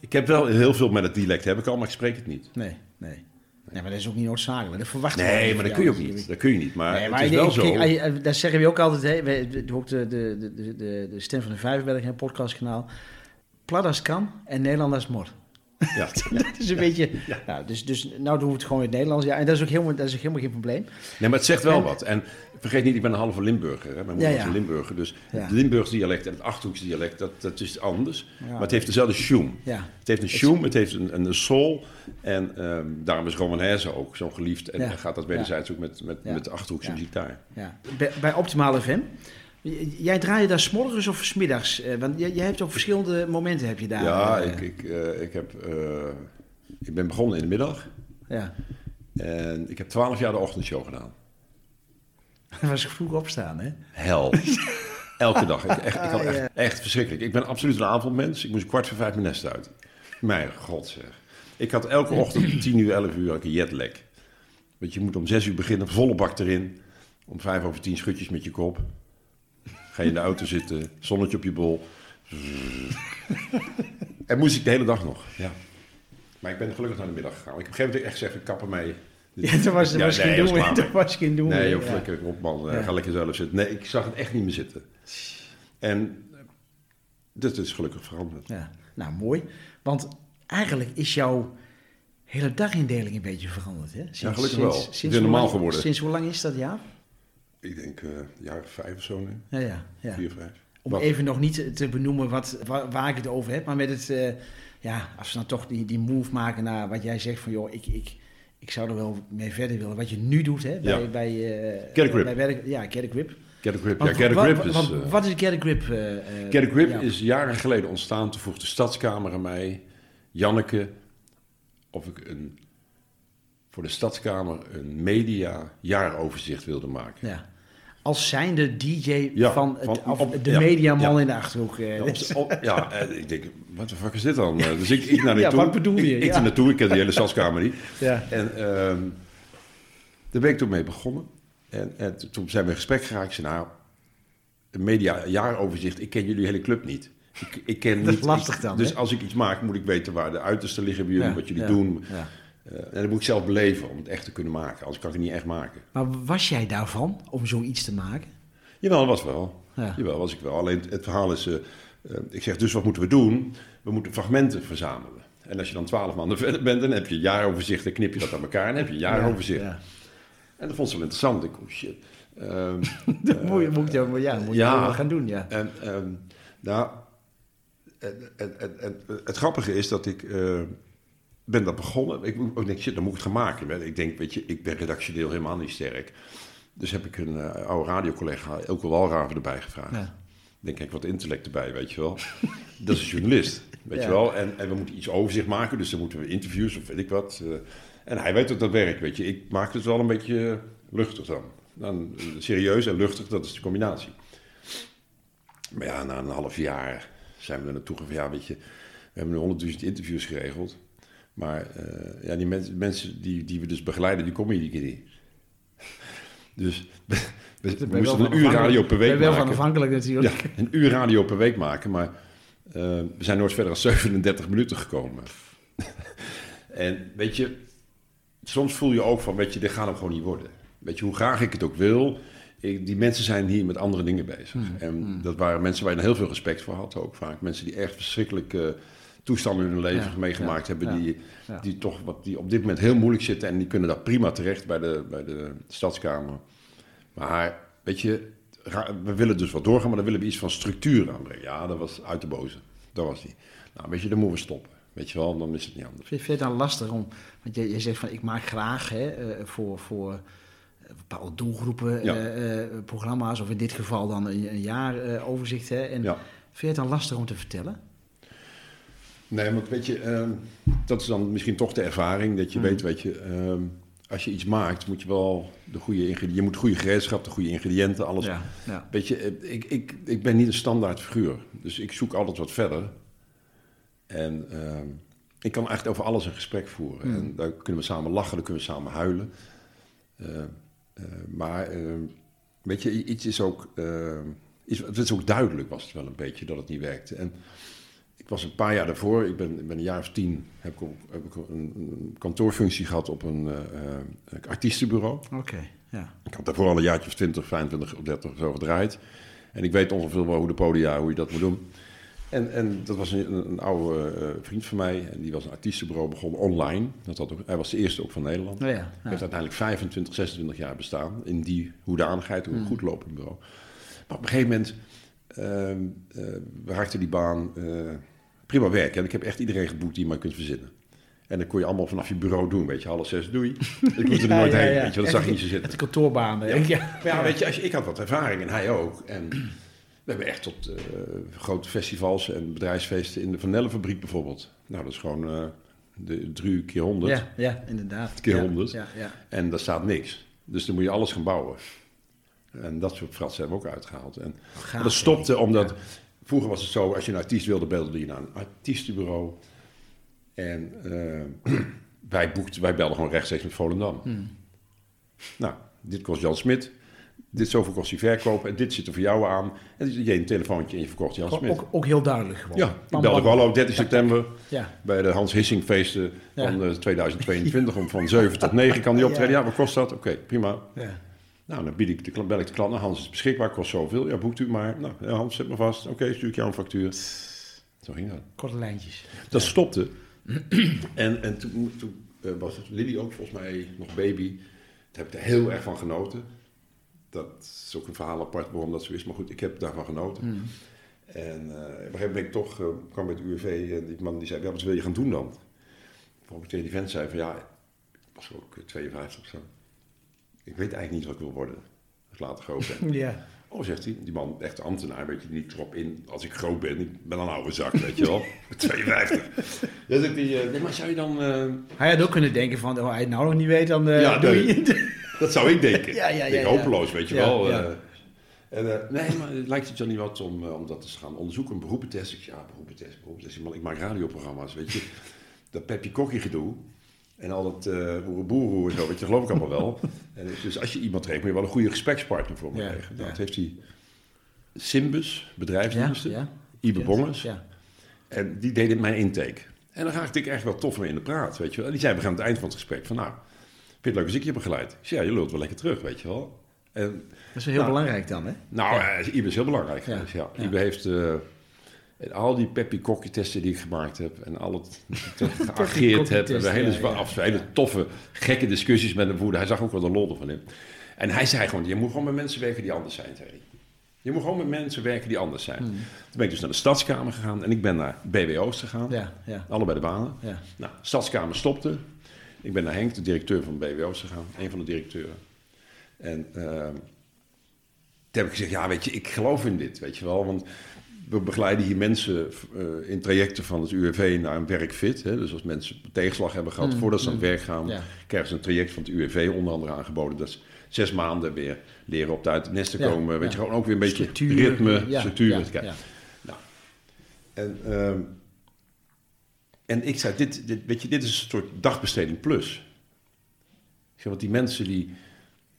Ik heb wel heel veel met het dialect, heb ik al, maar ik spreek het niet. Nee, nee. Nee, maar dat is ook niet noodzakelijk. Dat verwacht Nee, maar dat kun je ook niet. Dat kun je niet. Maar, Nee, maar het is wel zo. kijk, daar zeggen we ook altijd, hè, we, ook de, de, de, de, de, stem van de Vijverberg, een podcastkanaal. Plat kan en Nederland als mor. Ja. dat is een beetje, nou, dus, dus nou doen we het gewoon in het Nederlands. Ja, en dat is ook helemaal, dat is ook helemaal geen probleem. Nee, maar het zegt wel En- wat. En vergeet niet, ik ben een halve Limburger. Hè? Mijn moeder Ja, was ja. een Limburger. Dus het Limburgs dialect en het Achterhoeks dialect, dat, dat is anders. Maar het heeft dezelfde. Ja, Het heeft een schoen, het heeft een, een soul. En ehm, daarom is Romanesque ook zo geliefd. En Ja. gaat dat wederzijds ook met, met, met de Achterhoekse muziek daar. ja. Bij, bij Optimale FM, jij draaide daar s'morgens of s'middags? Eh, want jij, jij hebt op verschillende momenten heb je daar... ja, eh, ik, ik, eh, ik, heb, ik ben begonnen in de middag. Ja, En ik heb twaalf jaar de ochtendshow gedaan. dat was vroeg opstaan, hè? Hel. Elke dag. Ik, echt, ik had echt, Ja. echt verschrikkelijk. Ik ben absoluut een avondmens. Ik moest kwart voor vijf mijn nest uit. Mijn god zeg. Ik had elke ochtend om 10 uur, 11 uur een jetlag. Want je moet om 6 uur beginnen, volle bak erin. Om vijf over tien schutjes met je kop. Ga je in de auto zitten, zonnetje op je bol. en moest ik de hele dag nog. Ja. Maar ik ben gelukkig naar de middag gegaan. Ik heb op een gegeven moment echt gezegd, ik kappen mee. Ja, toen was, er Ja, was nee, geen dat doen. klaar. Toen was geen doen. Nee, joh, ja. flikker op man. Eh, Ja. Ga lekker zelf zitten. Nee, ik zag het echt niet meer zitten. En dit is gelukkig veranderd. Ja, nou mooi. Want eigenlijk is jouw hele dagindeling een beetje veranderd. Hè? Sinds, Ja, gelukkig wel. Sinds, Het sinds is normaal lang- geworden. Sinds hoe lang is dat, ja? Ik denk eh jaren vijf of zo nu. Ja, ja. ja. Vier, vijf. Om Wat? even nog niet te- benoemen wat, waar, waar ik het over heb, maar met het, eh, ja, als we dan toch die, die move maken naar wat jij zegt van, joh, ik, ik, ik zou er wel mee verder willen. Wat je nu doet, hè, bij, Ja. bij, eh, bij werk, ja, Get a Grip. Get a grip. Want ja, Get a grip is... want eh, wat is Get a Grip? eh, Get a grip ja. is jaren geleden ontstaan. Toen vroeg de Stadskamer aan mij, Janneke, of ik een, voor de Stadskamer een media jaaroverzicht wilde maken. Ja. Als zijnde DJ Ja, van, het, van- of op- de ja, mediaman ja. in de Achterhoek. eh. Ja, op- op- ja, eh, ik denk, wat de fuck is dit dan? Eh, Dus ik, ik naar Ja, naartoe. wat bedoel je? Ik, ik naartoe, ik ken die hele Stadskamer niet. ja. En ehm, daar ben ik toen mee begonnen. En, en toen zijn we in gesprek geraakt. Ik zei, nou, een media jaaroverzicht, ik ken jullie hele club niet. Ik, ik ken Dat is niet, lastig dan, Dus hè? als ik iets maak, moet ik weten waar de uitersten liggen bij jullie, wat jullie ja, doen. En dat moet ik zelf beleven om het echt te kunnen maken. Anders kan ik het niet echt maken. Maar was jij daarvan om zoiets te maken? Jawel, dat was wel. Ja. Jawel, was ik wel. Alleen het verhaal is, eh, eh, ik zeg dus wat moeten we doen? We moeten fragmenten verzamelen. En als je dan twaalf maanden verder bent, dan heb je een jaaroverzicht. Dan knip je dat aan elkaar en dan heb je een jaaroverzicht. Ja. En dat vond ze wel interessant. Ik oh shit. Ehm, Dat moet je, moet je, ja, moet je ja. gaan doen, ja. en ehm, nou, en, en, en, en het grappige is dat ik eh, ben dat begonnen. Ik, ik denk, shit, dan moet ik het gaan maken. Ik denk, weet je, ik ben redactioneel helemaal niet sterk. Dus heb ik een eh, oude radiocollega, Elke Walraven, erbij gevraagd. Ja. Ik denk, kijk, wat intellect erbij, weet je wel. dat is een journalist, weet Ja. je wel. En, en we moeten iets overzicht maken, dus dan moeten we interviews of weet ik wat. eh. en hij weet dat dat werkt, weet je. Ik maak het wel een beetje luchtig dan. dan eh, serieus en luchtig, dat is de combinatie. Maar ja, na een half jaar zijn we er naartoe gegaan. Ja, weet je, we hebben nu honderdduizend interviews geregeld. Maar eh, ja, die mensen, mensen die, die we dus begeleiden, die komen iedere keer niet. Dus we moesten een uur radio per week wel van maken. afhankelijk natuurlijk. Ja, een uur radio per week maken, maar eh, we zijn nooit verder dan 37 minuten gekomen. en weet je, soms voel je ook van, weet je, dit gaat hem gewoon niet worden. Weet je, hoe graag ik het ook wil, ik, die mensen zijn hier met andere dingen bezig. En dat waren mensen waar je heel veel respect voor had ook vaak. Mensen die echt verschrikkelijke toestanden in hun leven Ja, meegemaakt ja, hebben, ja, die, die toch wat, die op dit moment heel moeilijk zitten en die kunnen daar prima terecht bij de, bij de stadskamer. Maar weet je, we willen dus wat doorgaan, maar dan willen we iets van structuur aanbrengen. Ja, dat was uit de boze. Dat was die. Nou, weet je, dan moeten we stoppen. Weet je wel, dan is het niet anders. Vind je het dan lastig om, want je, je zegt van ik maak graag hè, eh, voor, voor eh, bepaalde doelgroepen eh, programma's, of in dit geval dan een, een jaar eh, overzicht. Hè, en Ja. Vind je het dan lastig om te vertellen? Nee, maar weet je, ehm, dat is dan misschien toch de ervaring. Dat je weet, weet je, ehm, als je iets maakt, moet je wel de goede ingrediënten... Je moet goede gereedschap, de goede ingrediënten, alles. Ja, ja. Weet je, eh, ik, ik, ik ben niet een standaard figuur. Dus ik zoek altijd wat verder. En ehm, ik kan echt over alles een gesprek voeren. En daar kunnen we samen lachen, daar kunnen we samen huilen. Eh, eh, maar weet je, iets is ook... iets, het is ook duidelijk, was het wel een beetje, dat het niet werkte. En ik was een paar jaar daarvoor, ik ben, ik ben een jaar of tien... heb ik, heb ik een, een kantoorfunctie gehad op een eh, eh, artiestenbureau. Oké, ja. Ik had daarvoor al een jaartje of 20, 25 of 30 zo gedraaid. En ik weet ongeveer wel hoe de podia, hoe je dat moet doen. En, en dat was een, een oude eh, vriend van mij. En die was een artiestenbureau begonnen online. Dat had ook, hij was de eerste ook van Nederland. Oh ja, Hij ja. heeft uiteindelijk 25, 26 jaar bestaan. In die hoedanigheid, hoe een goed lopend bureau. Maar op een gegeven moment ehm eh, raakte die baan prima werk. En ik heb echt iedereen geboekt die je maar kunt verzinnen. En dat kon je allemaal vanaf je bureau doen. Weet je, half zes, doei. Ik moest er nooit heen. Weet je, dat zag je niet zo zitten. Het kantoorbaan. hè? Ja. Weet je, als je, ik had wat ervaring en hij ook. En we hebben echt tot eh, grote festivals en bedrijfsfeesten in de Vanellenfabriek bijvoorbeeld. Nou, dat is gewoon eh, de drie keer honderd. Ja, ja, inderdaad. Keer honderd. Ja, ja. En daar staat niks. Dus dan moet je alles gaan bouwen. En dat soort fratsen hebben we ook uitgehaald. En Gaaf, dat stopte omdat... Vroeger was het zo, als je een artiest wilde, belde je naar een artiestenbureau. En eh, wij, boekten, wij belden gewoon rechtstreeks met Volendam. Hmm. Nou, dit kost Jan Smit. Dit zoveel kost die verkoop. En dit zit er voor jou aan. En je een telefoontje en je verkocht Jan Ook, Smit. ook, ook heel duidelijk gewoon. Ja, ik belde gewoon hallo 30 september Ja, bij de Hans Hissing feesten Ja. van eh, 2022. Om van 7 tot 9 kan die optreden. Ja. Ja, wat kost dat? Oké, prima. ja. Nou, dan bied ik de, klant- bel ik de klant. Nou, Hans is beschikbaar, kost zoveel. Ja, boekt u maar. Nou, ja, Hans, zet me vast. Oké, stuur ik jou een factuur. Zo ging dat. Korte lijntjes. Dat stopte. en en toen, toen eh, was Lily ook volgens mij nog baby. Daar heb ik er heel erg van genoten. Dat is ook een verhaal apart waarom dat zo is. Maar goed, ik heb daarvan genoten. Hmm. En eh, op een gegeven moment ben ik toch, eh, kwam bij het UWV en die man die zei, ja, wat wil je gaan doen dan? Waarop ik tegen die vent zei van, ja, ik was ook eh, 52 of zo. Ik weet eigenlijk niet wat ik wil worden als ik later groot ben. Ja. Oh, zegt hij, die man, echt ambtenaar, weet je, niet erop in. Als ik groot ben, ik ben een oude zak, weet je wel. 52. Dan zegt hij, eh, nee, maar zou je dan... eh, Hij had ook kunnen denken van, oh, hij het nou nog niet weet, dan eh Ja, doe nee. je dat zou ik denken. Ja, ja, ja, Ik hopeloos, weet je wel. eh. en, nee, maar het lijkt het je niet wat om, om dat te gaan onderzoeken, een beroepentest. Ik zeg, ja, beroepentest, beroepentest. Man, ik maak radioprogramma's, weet je. Dat Pepje Kokkie gedoe. En al dat uh, boerenboerenroer en zo, weet je, geloof ik allemaal wel. En dus als je iemand trekt, moet je wel een goede gesprekspartner voor me Ja, krijgen. Nou, ja. Dat heeft hij Simbus, bedrijfsdiensten, ja. Ibe Bongens. Ja. En die deden mijn intake. En dan raakte ik echt wel tof mee in de praat, weet je wel. En die zei aan het eind van het gesprek van, nou, vind je het leuk als ik je begeleid? Zei, ja, je lult wel lekker terug, weet je wel. En, Dat is heel Nou, belangrijk dan, hè? nou, eh, Ibe is heel belangrijk ja. Ibe heeft eh, en al die peppy testen die ik gemaakt heb en al het geageerd heb. En we hele, ja, ja. af- hele toffe, gekke discussies met hem voerden. Hij zag ook wel de lol ervan in. En hij zei gewoon, je moet gewoon met mensen werken die anders zijn, zei hij. Je moet gewoon met mensen werken die anders zijn. Hmm. Toen ben ik dus naar de stadskamer gegaan en ik ben naar BWO's gegaan. Ja, ja, Allebei de banen. ja. Nou, de stadskamer stopte. Ik ben naar Henk, de directeur van BWO's gegaan. Een van de directeuren. En ehm, toen heb ik gezegd, ja weet je, ik geloof in dit, weet je wel. Want we begeleiden hier mensen eh, in trajecten van het UWV naar een werkfit. Hè? Dus als mensen tegenslag hebben gehad Mm, voordat ze aan mm. het werk gaan... Ja. krijgen ze een traject van het UWV onder andere aangeboden. Dat is zes maanden weer leren op de uit het nest te Ja, komen. Weet ja. je, gewoon ook weer een beetje Structuur, ritme, structuur. nou, en, ehm, en ik zei, dit, dit, weet je, dit is een soort dagbesteding plus. Ik zeg, want die mensen die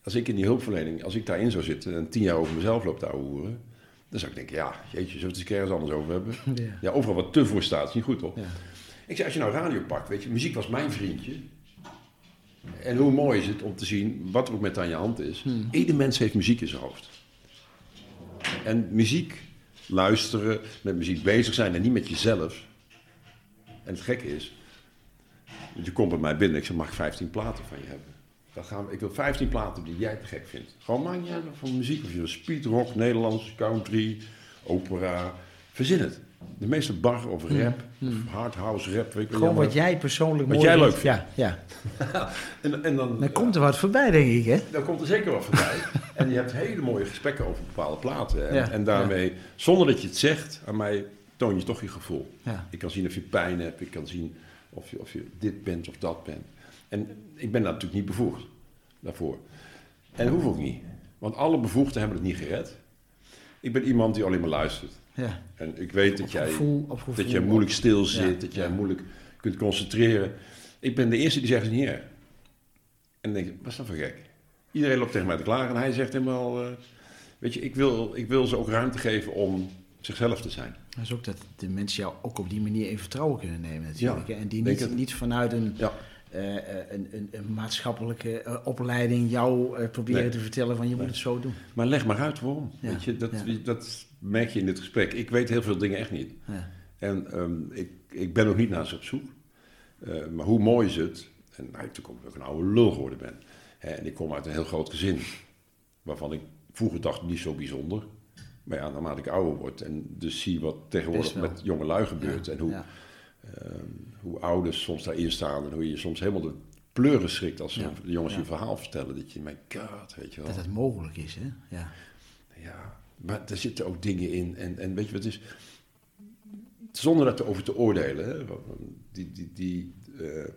als ik in die hulpverlening, als ik daarin zou zitten en tien jaar over mezelf loop te ouwehoeren, dan zou ik denken, ja, jeetje, zullen we het eens ergens anders over hebben? Ja. Ja, overal wat te voor staat, is niet goed toch? Ja. Ik zei, als je nou radio pakt, weet je, muziek was mijn vriendje. En hoe mooi is het om te zien wat er ook met aan je hand is. Hmm. Ieder mens heeft muziek in zijn hoofd. En muziek luisteren, met muziek bezig zijn en niet met jezelf. En het gekke is, je komt bij mij binnen, ik zeg, mag ik 15 platen van je hebben? Dan gaan we, ik wil 15 platen die jij te gek vindt. Gewoon maakt niet uit van muziek, of je wil speedrock, Nederlands, country, opera. Verzin het. De meeste bar of rap, of hard house rap. Weet ik Gewoon wat jij persoonlijk Wat mooi jij vindt. leuk Ja, ja. En, en dan, Dan komt er wat voorbij, denk ik, hè? dan komt er zeker wat voorbij. en je hebt hele mooie gesprekken over bepaalde platen. En, Ja, en daarmee, zonder dat je het zegt, aan mij toon je toch je gevoel. Ja. Ik kan zien of je pijn hebt, ik kan zien of je, of je dit bent of dat bent. En ik ben daar natuurlijk niet bevoegd daarvoor. En dat hoef ook niet. Want alle bevoegden hebben het niet gered. Ik ben iemand die alleen maar luistert. Ja. En ik weet dat jij, gevoel, op gevoel. dat jij moeilijk stil zit, Ja, dat jij ja. moeilijk kunt concentreren. Ik ben de eerste die zegt, niet erg. En dan denk ik, wat is dat voor gek? Iedereen loopt tegen mij te klagen en hij zegt helemaal... eh, weet je, ik wil, ik wil ze ook ruimte geven om zichzelf te zijn. Dat is ook dat de mensen jou ook op die manier in vertrouwen kunnen nemen natuurlijk. Ja, en die niet, niet vanuit een, Ja, eh, eh, een, een, een maatschappelijke eh, opleiding jou proberen Nee. te vertellen van je moet het zo doen. maar leg maar uit waarom. Ja, Weet je, dat, ja. dat merk je in dit gesprek. Ik weet heel veel dingen echt niet. Ja. En ehm, ik, ik ben ook niet naar ze op zoek. Maar hoe mooi is het, en nou, toen ik ook een oude lul geworden ben. Hè, en ik kom uit een heel groot gezin, waarvan ik vroeger dacht niet zo bijzonder. Maar ja, naarmate ik ouder word en dus zie wat tegenwoordig met jonge lui gebeurt. En hoe, hoe ouders soms daarin staan en hoe je soms helemaal de pleuren schrikt als Ja, de jongens ja. je verhaal vertellen. Dat je, mijn god, weet je wel. Dat het mogelijk is, hè? Ja. Ja, maar er zitten ook dingen in. En, en weet je wat is? Zonder dat over te oordelen. Hè, die, die, die, eh,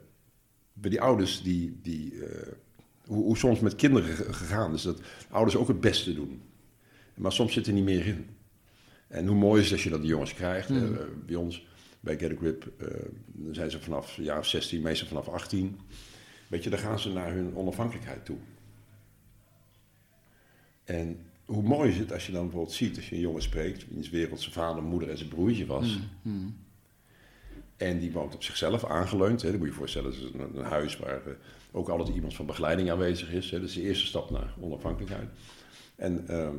bij die ouders, die, die, eh, hoe, hoe soms met kinderen ge- gegaan is, dat ouders ook het beste doen. Maar soms zit er niet meer in. En hoe mooi is het als je dat die jongens krijgt. Mm. Eh, bij ons, bij Get a Grip, eh, zijn ze vanaf een jaar of 16, meestal vanaf 18. Weet je, dan gaan ze naar hun onafhankelijkheid toe. En hoe mooi is het als je dan bijvoorbeeld ziet, als je een jongen spreekt, wiens wereld zijn vader, moeder en zijn broertje was. Mm. En die woont op zichzelf aangeleund. Hè. Dan moet je je voorstellen, het is een, een huis waar eh, ook altijd iemand van begeleiding aanwezig is. Hè. Dat is de eerste stap naar onafhankelijkheid. En, ehm,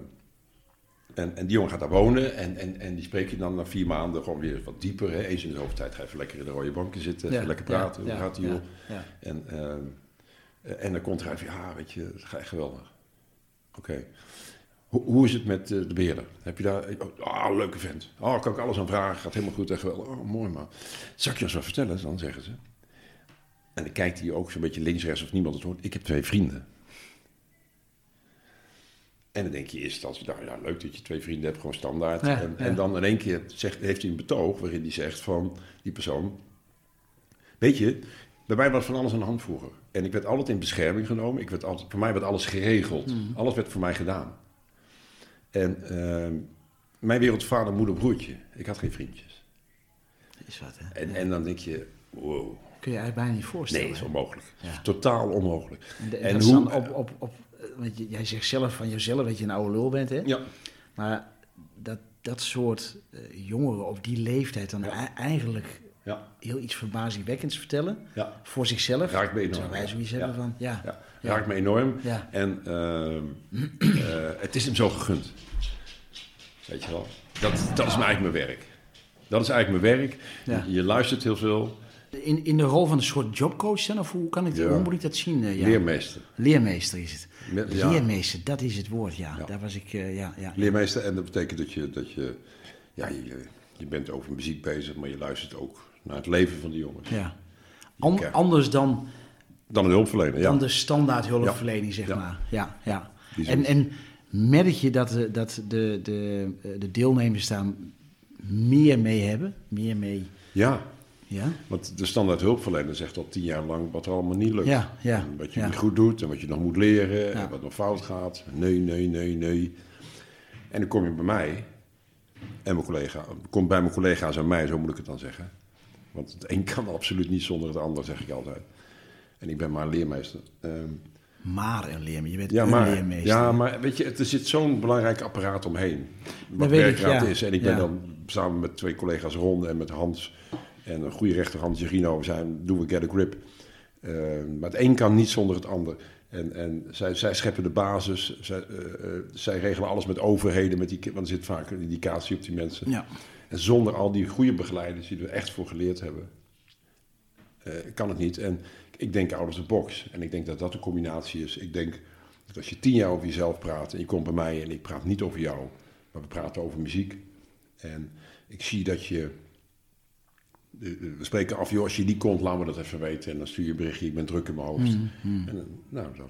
en, en die jongen gaat daar wonen en, en, en die spreek je dan na vier maanden gewoon weer wat dieper. Hè. Eens in de zoveel tijd ga je even lekker in de rode banken zitten, even lekker praten. Ja, Hoe gaat die ja, joh? ja. En, ehm, eh, en dan komt uit van, ja, weet je, dat gaat echt geweldig. Oké. Hoe, hoe is het met eh, de beheerder? Heb je daar... Oh, ah, leuke vent. Oh, kan ik alles aan vragen. Gaat helemaal goed en geweldig. Oh, mooi man. Zal ik je eens wat vertellen? Dan zeggen ze. En dan kijkt hij ook zo'n beetje links, rechts of niemand het hoort. Ik heb twee vrienden. En dan denk je eerst als je dacht, ja, leuk dat je twee vrienden hebt, gewoon standaard. Ja, en, ja. en dan in één keer zegt, heeft hij een betoog waarin hij zegt van die persoon... Weet je, bij mij was van alles aan de hand vroeger. En ik werd altijd in bescherming genomen. Ik werd altijd, voor mij werd alles geregeld. Mm. Alles werd voor mij gedaan. En ehm, mijn wereld vader, moeder, broertje. Ik had geen vriendjes. Dat is wat, hè? En, en dan denk je, wow. Kun je eigenlijk bijna niet voorstellen. Nee, dat is onmogelijk. Ja. Totaal onmogelijk. En, de- En dat hoe- op, op, op, want jij zegt zelf van jezelf dat je een oude lul bent, hè? Ja, Maar dat, dat soort eh, jongeren op die leeftijd dan Ja. ei- eigenlijk ja, heel iets verbazingwekkends vertellen ja. voor zichzelf. Raakt me enorm, wij zoiets hebben van, ja. Raakt me enorm. ja, En ehm, eh, het is hem zo gegund. Weet je wel? Dat, dat is eigenlijk mijn werk. Dat is eigenlijk mijn werk. Je luistert heel veel. In, in de rol van een soort jobcoach dan? Of hoe, kan ik, Ja. hoe moet ik dat zien? eh, ja? Leermeester. Leermeester is het. Met- ja. Leermeester, dat is het woord, ja. Daar was ik, eh, ja, ja. Leermeester. En dat betekent dat je, dat je, ja, je, je bent over muziek bezig, maar je luistert ook naar het leven van die jongens. ja. An- Ja. Anders dan, Dan een hulpverlener, ja. dan de standaard hulpverlening, zeg maar. Ja, ja. En, en merk je dat, de, dat de, de, de deelnemers daar meer mee hebben? Meer mee, Ja, ja? want de standaard hulpverlener zegt al tien jaar lang wat er allemaal niet lukt. Ja, ja, En wat je ja. niet goed doet en wat je nog moet leren en wat nog fout gaat. Nee, nee, nee, nee. En dan kom je bij mij en mijn collega, komt bij mijn collega's en mij, zo moet ik het dan zeggen. Want het een kan absoluut niet zonder het ander, zeg ik altijd. En ik ben maar leermeester. Ehm, maar een leermeester. Je bent Ja een maar, leermeester. ja, maar weet je, er zit zo'n belangrijk apparaat omheen. Wat werkraad ja. is. En ik ben Ja. dan samen met twee collega's Ron en met Hans en een goede rechter Hans Jerino zijn, doen we Get a Grip. Eh, maar het een kan niet zonder het ander. En, en zij, zij scheppen de basis. Zij, eh, eh, zij regelen alles met overheden. Met die, want er zit vaak een indicatie op die mensen. Ja. En zonder al die goede begeleiders die er echt voor geleerd hebben, eh, kan het niet. En ik denk out of the box. En ik denk dat dat een combinatie is. Ik denk dat als je tien jaar over jezelf praat en je komt bij mij en ik praat niet over jou, maar we praten over muziek. En ik zie dat je. Eh, We spreken af, joh, als je niet komt, laat me dat even weten. En dan stuur je een berichtje, ik ben druk in mijn hoofd. Mm, En, eh, nou, dan,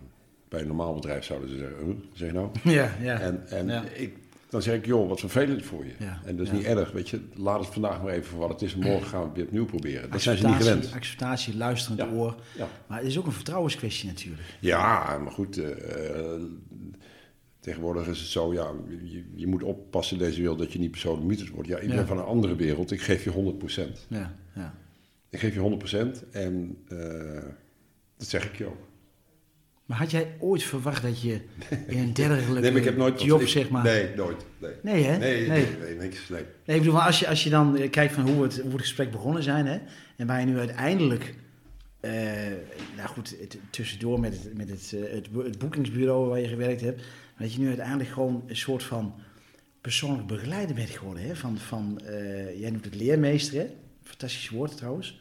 bij een normaal bedrijf zouden ze zeggen, zeg nou? Ja, ja. En, en Ja. ik, dan zeg ik, joh, wat vervelend voor je. Ja, En dat is ja. niet erg, weet je. Laat het vandaag maar even voor wat het is. Morgen gaan we het weer opnieuw proberen. Dat zijn ze niet gewend. acceptatie, luisterend Ja. oor. Maar het is ook een vertrouwenskwestie natuurlijk. ja maar goed. eh, tegenwoordig is het zo, ja, je, je moet oppassen in deze wereld dat je niet persoonlijk mythes wordt. Ja, ik ben van een andere wereld. Ik geef je 100%. Ja, ja. Ik geef je 100% en eh, dat zeg ik je ook. Maar had jij ooit verwacht dat je in een dergelijke Nee, maar ik heb nooit... job, ik- zeg maar... Nee, nooit. Nee, Nee, hè? nee, nee. nee, niks. Nee. Nee, ik bedoel, als je, als je dan eh, kijkt van hoe het, hoe het gesprek begonnen zijn, hè, en waar je nu uiteindelijk, eh, nou goed, het, tussendoor met, het, met het, het, bo- het boekingsbureau waar je gewerkt hebt, dat je nu uiteindelijk gewoon een soort van persoonlijk begeleider bent geworden. Hè, van, van, jij noemt het leermeester, hè? Fantastisch woord trouwens.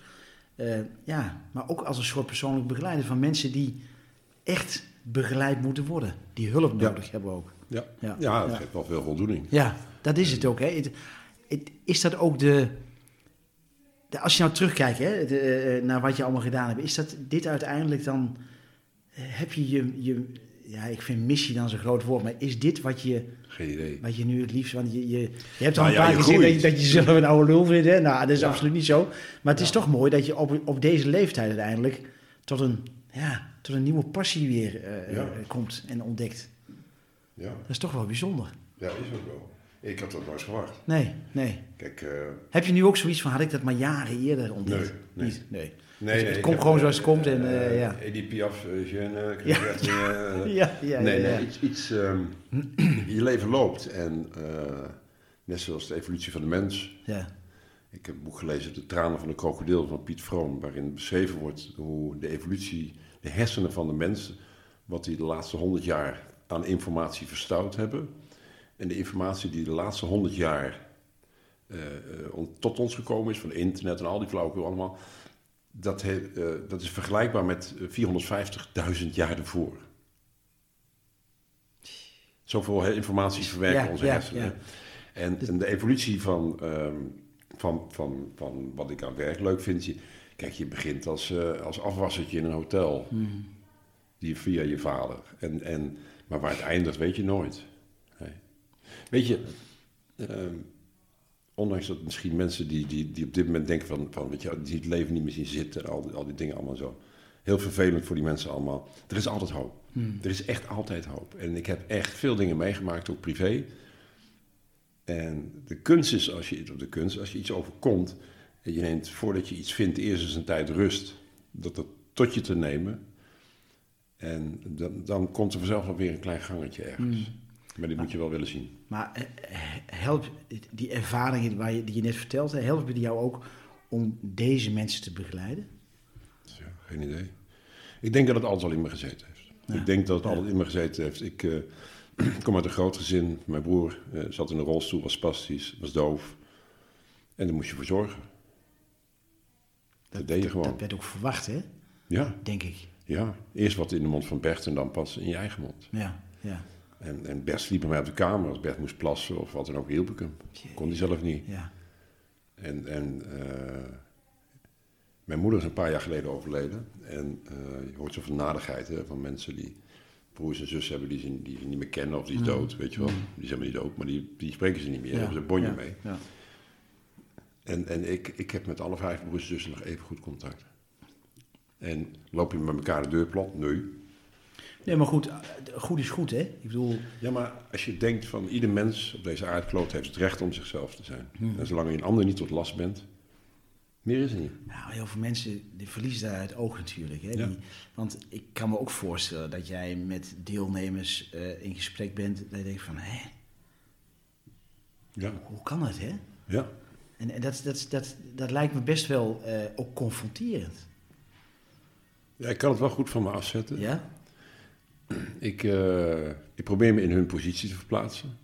Eh, ja, maar ook als een soort persoonlijk begeleider van mensen die echt begeleid moeten worden, die hulp Ja. nodig hebben ook. Ja, Ja. ja, dat Ja. geeft wel veel voldoening. Ja, dat is het ook. Hè. Het, het- is dat ook de, de- Als je nou terugkijkt hè, de, eh, naar wat je allemaal gedaan hebt, is dat dit uiteindelijk dan. eh, Heb je je. je ja, ik vind missie dan zo'n groot woord, maar is dit wat je, Geen idee. wat je nu het liefst. Want je, je, je hebt al Nou een paar keer gezegd dat je, dat je jezelf een oude lul vindt. Hè? Nou, dat is Ja. absoluut niet zo. Maar het is toch mooi dat je op, op deze leeftijd uiteindelijk tot een, ja, tot een nieuwe passie weer eh, eh, komt en ontdekt. Ja, Dat is toch wel bijzonder. ja, is ook wel. Ik had dat nooit verwacht. Nee, nee. Kijk, eh, Heb je nu ook zoiets van, had ik dat maar jaren eerder ontdekt? Nee, nee. Niet? Nee. Nee, het nee. ik komt gewoon eh, zoals het komt en, eh, eh, ja. Edith Piaf, uh, Ja. ja. Ja, nee, nee, iets, iets ehm, je leven loopt en eh, net zoals de evolutie van de mens. Ja. Ik heb een boek gelezen, De tranen van de krokodil van Piet Vroom, waarin beschreven wordt hoe de evolutie, de hersenen van de mens, wat die de laatste honderd jaar aan informatie verstouwd hebben. En de informatie die de laatste honderd jaar eh, eh, tot ons gekomen is, van internet en al die flauwekul allemaal, dat, he- eh, dat is vergelijkbaar met eh, 450.000 jaar ervoor. Zoveel informatie verwerken Ja, onze ja, hersenen. ja. En, en de evolutie van, ehm, van, van, van wat ik aan werk leuk vind. Je, kijk, je begint als, eh, als afwassertje in een hotel. Hmm. Die via je vader. En, en, maar waar het eindigt, weet je nooit. Nee. Weet je, ehm, ondanks dat misschien mensen die, die, die op dit moment denken van, van weet je, die het leven niet meer zien zitten, al die, al die dingen allemaal zo. Heel vervelend voor die mensen allemaal. Er is altijd hoop. Hmm. Er is echt altijd hoop. En ik heb echt veel dingen meegemaakt, ook privé. En de kunst is, als je, de kunst, als je iets overkomt, en je neemt voordat je iets vindt, eerst eens een tijd rust, dat dat tot je te nemen. En dan, dan komt er vanzelf wel weer een klein gangetje ergens. Hmm. Maar dit moet je wel willen zien. Maar eh, eh, help die ervaringen waar je, die je net vertelt, hè, helpen die jou ook om deze mensen te begeleiden? Ja, geen idee. Ik denk dat het altijd al in me gezeten heeft. Ja. Ik denk dat het altijd in me gezeten heeft. Ik eh, kom uit een groot gezin. Mijn broer zat in een rolstoel, was spastisch, was doof. En daar moest je voor zorgen. Dat, deed je gewoon. Dat werd ook verwacht, hè? Ja, denk ik. ja. Eerst wat in de mond van Bert en dan pas in je eigen mond. Ja, ja, En, en Bert sliep bij mij op de kamer. Als Bert moest plassen of wat dan ook, hielp ik hem. Kon hij zelf niet. ja. En, en eh, mijn moeder is een paar jaar geleden overleden. En eh, je hoort zoveel nadigheid hè, van mensen die broers en zussen hebben die ze, die ze niet meer kennen of die is dood, weet je wel. Die zijn maar niet dood, maar die, die spreken ze niet meer. Daar hebben ze een bonje ja, mee. Ja. En, en ik, ik heb met alle vijf broers en zussen nog even goed contact. En loop je met elkaar de deur plat? Nee. Nee, maar goed, goed is goed, hè? Ik bedoel, Ja, maar als je denkt van ieder mens op deze aardkloot heeft het recht om zichzelf te zijn. Hmm. En zolang je een ander niet tot last bent, Meer is er niet. Nou, heel veel mensen die verliezen daar het oog natuurlijk. Hè? Ja. Die, want ik kan me ook voorstellen dat jij met deelnemers eh, in gesprek bent. Dat je denkt van, hé, Ja. hoe kan het, hè? Ja. En, en dat, dat, dat, dat lijkt me best wel eh, ook confronterend. ja, ik kan het wel goed van me afzetten. Ja? Ik, eh, ik probeer me in hun positie te verplaatsen.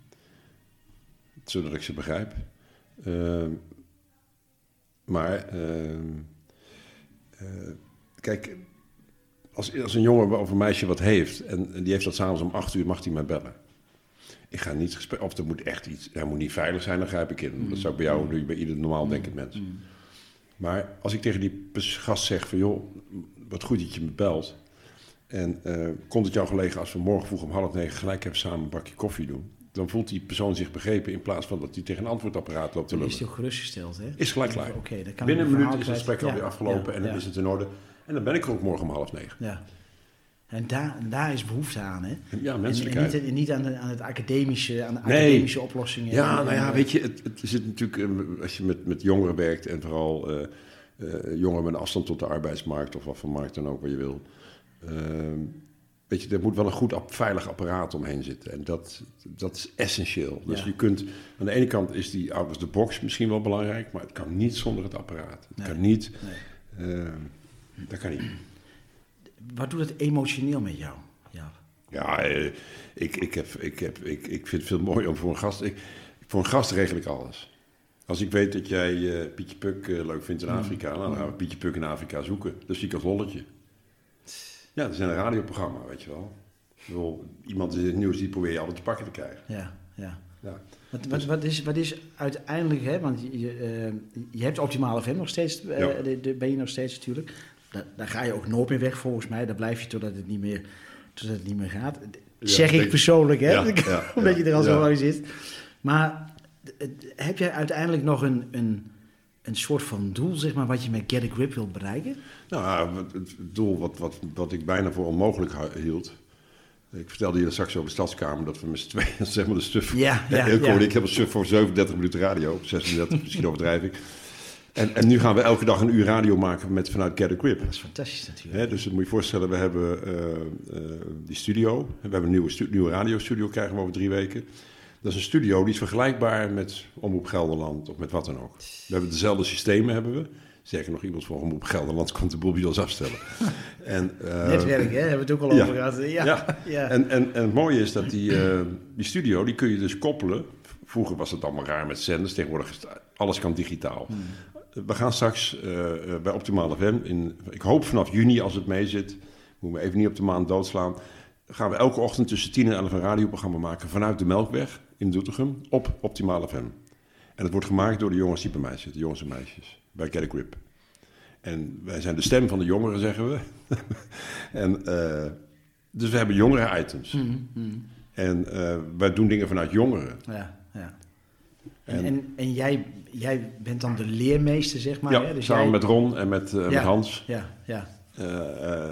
Zodat ik ze begrijp. Ehm, maar, ehm, eh, kijk, als, als een jongen of een meisje wat heeft... en, en die heeft dat s'avonds om acht uur, mag hij mij bellen. Ik ga niet gesprek... Of er moet echt iets... Hij moet niet veilig zijn, dan grijp ik in. Dat zou ik bij jou doen, bij ieder normaal denkend mens. Maar als ik tegen die gast zeg van... joh, wat goed dat je me belt... En eh, komt het jou gelegen als we morgen vroeg om half negen gelijk even samen een bakje koffie doen? Dan voelt die persoon zich begrepen in plaats van dat hij tegen een antwoordapparaat loopt te Dan is lullen. hij ook gerustgesteld, hè? Is gelijk klaar. Oké, dan kan Binnen een minuut is het gesprek alweer Ja, afgelopen ja, en dan is het in orde. En dan ben ik er ook morgen om half negen. Ja. En daar, en daar is behoefte aan, hè? Ja, En, en menselijkheid. niet, en niet aan, de- aan het academische, aan de Nee. academische oplossingen. Ja, nou ja, weet je, het, het zit natuurlijk, eh, als je met, met jongeren werkt en vooral eh, jongeren met afstand tot de arbeidsmarkt of wat voor markt dan ook wat je wil. Ehm, weet je, er moet wel een goed, veilig apparaat omheen zitten. En dat, dat is essentieel. Dus Ja. je kunt, aan de ene kant is die out of the box misschien wel belangrijk, maar het kan niet zonder het apparaat. Het Nee. kan niet, Nee. ehm, dat kan niet. Wat doet het emotioneel met jou? Ja. Ja, eh, ik, ik, heb, ik, heb, ik, ik vind het veel mooier om voor een gast... Ik, voor een gast regel ik alles. Als ik weet dat jij eh, Pietje Puk eh, leuk vindt in Afrika... dan gaan we Pietje Puk in Afrika zoeken. Dat zie ik als lolletje. Ja, dat is een radioprogramma, weet je wel. Bedoel, iemand in het nieuws, die probeer je altijd te pakken te krijgen. Ja, ja. Ja. Wat, wat, wat, is, wat is uiteindelijk, hè, want je, eh, je hebt Optimale FM nog steeds, eh, Ja. de, de- ben je nog steeds natuurlijk. Da- daar ga je ook nooit meer weg volgens mij. Daar blijf je totdat het niet meer, totdat het niet meer gaat. Ja, zeg ik persoonlijk, hè? Omdat je er al zo lang zit. Maar heb jij uiteindelijk nog een, een, een soort van doel, zeg maar, wat je met Get a Grip wilt bereiken? Nou, het, doel wat, wat, wat ik bijna voor onmogelijk hield... Ik vertelde je straks over de Stadskamer dat we met z'n tweeën, zeg maar, de stuf... Ja, ja, ik hebben een stuf voor 37 minuten radio, 36, misschien overdrijf ik. En, en nu gaan we elke dag een uur radio maken met, vanuit Get a Grip. Dat is fantastisch natuurlijk. Hè, dus dat moet je voorstellen, we hebben eh, eh, die studio. We hebben een nieuwe, stu- nieuwe radiostudio, krijgen we over drie weken. Dat is een studio die is vergelijkbaar met Omroep Gelderland of met wat dan ook. We hebben dezelfde systemen, hebben we. Sterker nog, iemand van Omroep Gelderland komt de boel bij ons afstellen. En, eh, Netwerk, hè? Hebben we het ook al ja. over gehad. Ja, Ja. ja. En, en, en het mooie is dat die, eh, die studio, die kun je dus koppelen. Vroeger was het allemaal raar met zenders, tegenwoordig is alles kan digitaal. Hmm. We gaan straks eh, bij Optimale FM, in, ik hoop vanaf juni als het mee zit, moet me even niet op de maand doodslaan, gaan we elke ochtend tussen 10 en 11 een radioprogramma maken vanuit de Melkweg in Doetinchem op Optimale FM. En het wordt gemaakt door de jongens die bij mij zitten, jongens en meisjes, bij Get a Grip. En wij zijn de stem van de jongeren, zeggen we. en, eh, dus we hebben jongere items. Mhm, mhm. En eh, wij doen dingen vanuit jongeren. Ja, ja. En, En- en, en jij, jij bent dan de leermeester, zeg maar. ja, hè? Dus samen jij- met Ron en met, eh, met. Hans. Ja, ja,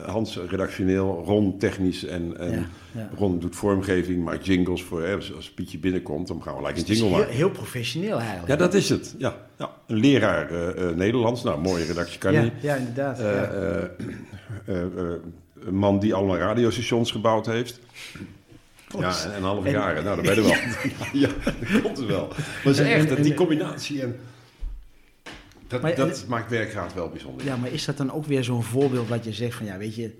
Hans redactioneel, Ron technisch en, en ja. ja. Ron doet vormgeving, maakt jingles voor. Hè, als, als Pietje binnenkomt, dan gaan we gelijk een is jingle heel, maken. heel professioneel eigenlijk. Ja, dat is het. Ja, ja. Een leraar eh, eh, Nederlands. Nou, mooie redactie kan ja, niet. ja, inderdaad. Eh, eh, eh, eh, een man die allemaal radiostations gebouwd heeft. Ja, en, en halve En- jaren. Nou, dat ben je wel. ja, dat komt er wel. Maar het is echt, die combinatie en... Dat, Maar- dat maakt werkgraad wel bijzonder. ja, maar is dat dan ook weer zo'n voorbeeld wat je zegt van, ja, weet je,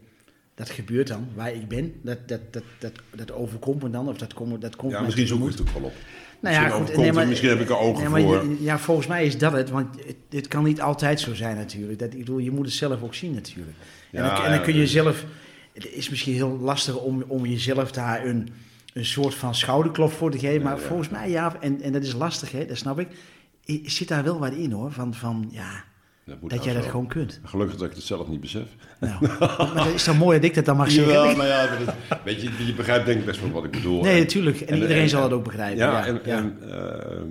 dat gebeurt dan, waar ik ben, dat, dat, dat, dat, dat overkomt me dan, of dat, komt dat komt Ja, misschien zoek ik het ook wel op. Nou ja, Misschien goed, overkomt nee, maar, misschien heb ik er ogen nee, maar voor. je- Ja, volgens mij is dat het, want het, het kan niet altijd zo zijn natuurlijk. Dat, ik bedoel, je moet het zelf ook zien natuurlijk. En, Ja, dan, en dan ja, kun je ja. zelf, het is misschien heel lastig om, om jezelf daar een, een soort van schouderklop voor te geven, maar Ja, ja. volgens mij, ja, en, en dat is lastig, hè, dat snap ik, zit daar wel wat in hoor, van, van ja, Dat, jij dat zo. gewoon kunt. Gelukkig dat ik het zelf niet besef. Nou, maar dat is dan mooi dat ik dat dan mag zeggen. Jawel, maar ja, dat- weet je, je begrijpt denk ik best wel wat ik bedoel. Nee, natuurlijk. En, en- iedereen en- zal dat ook begrijpen. Ja, Ja, en, ja. en ehm,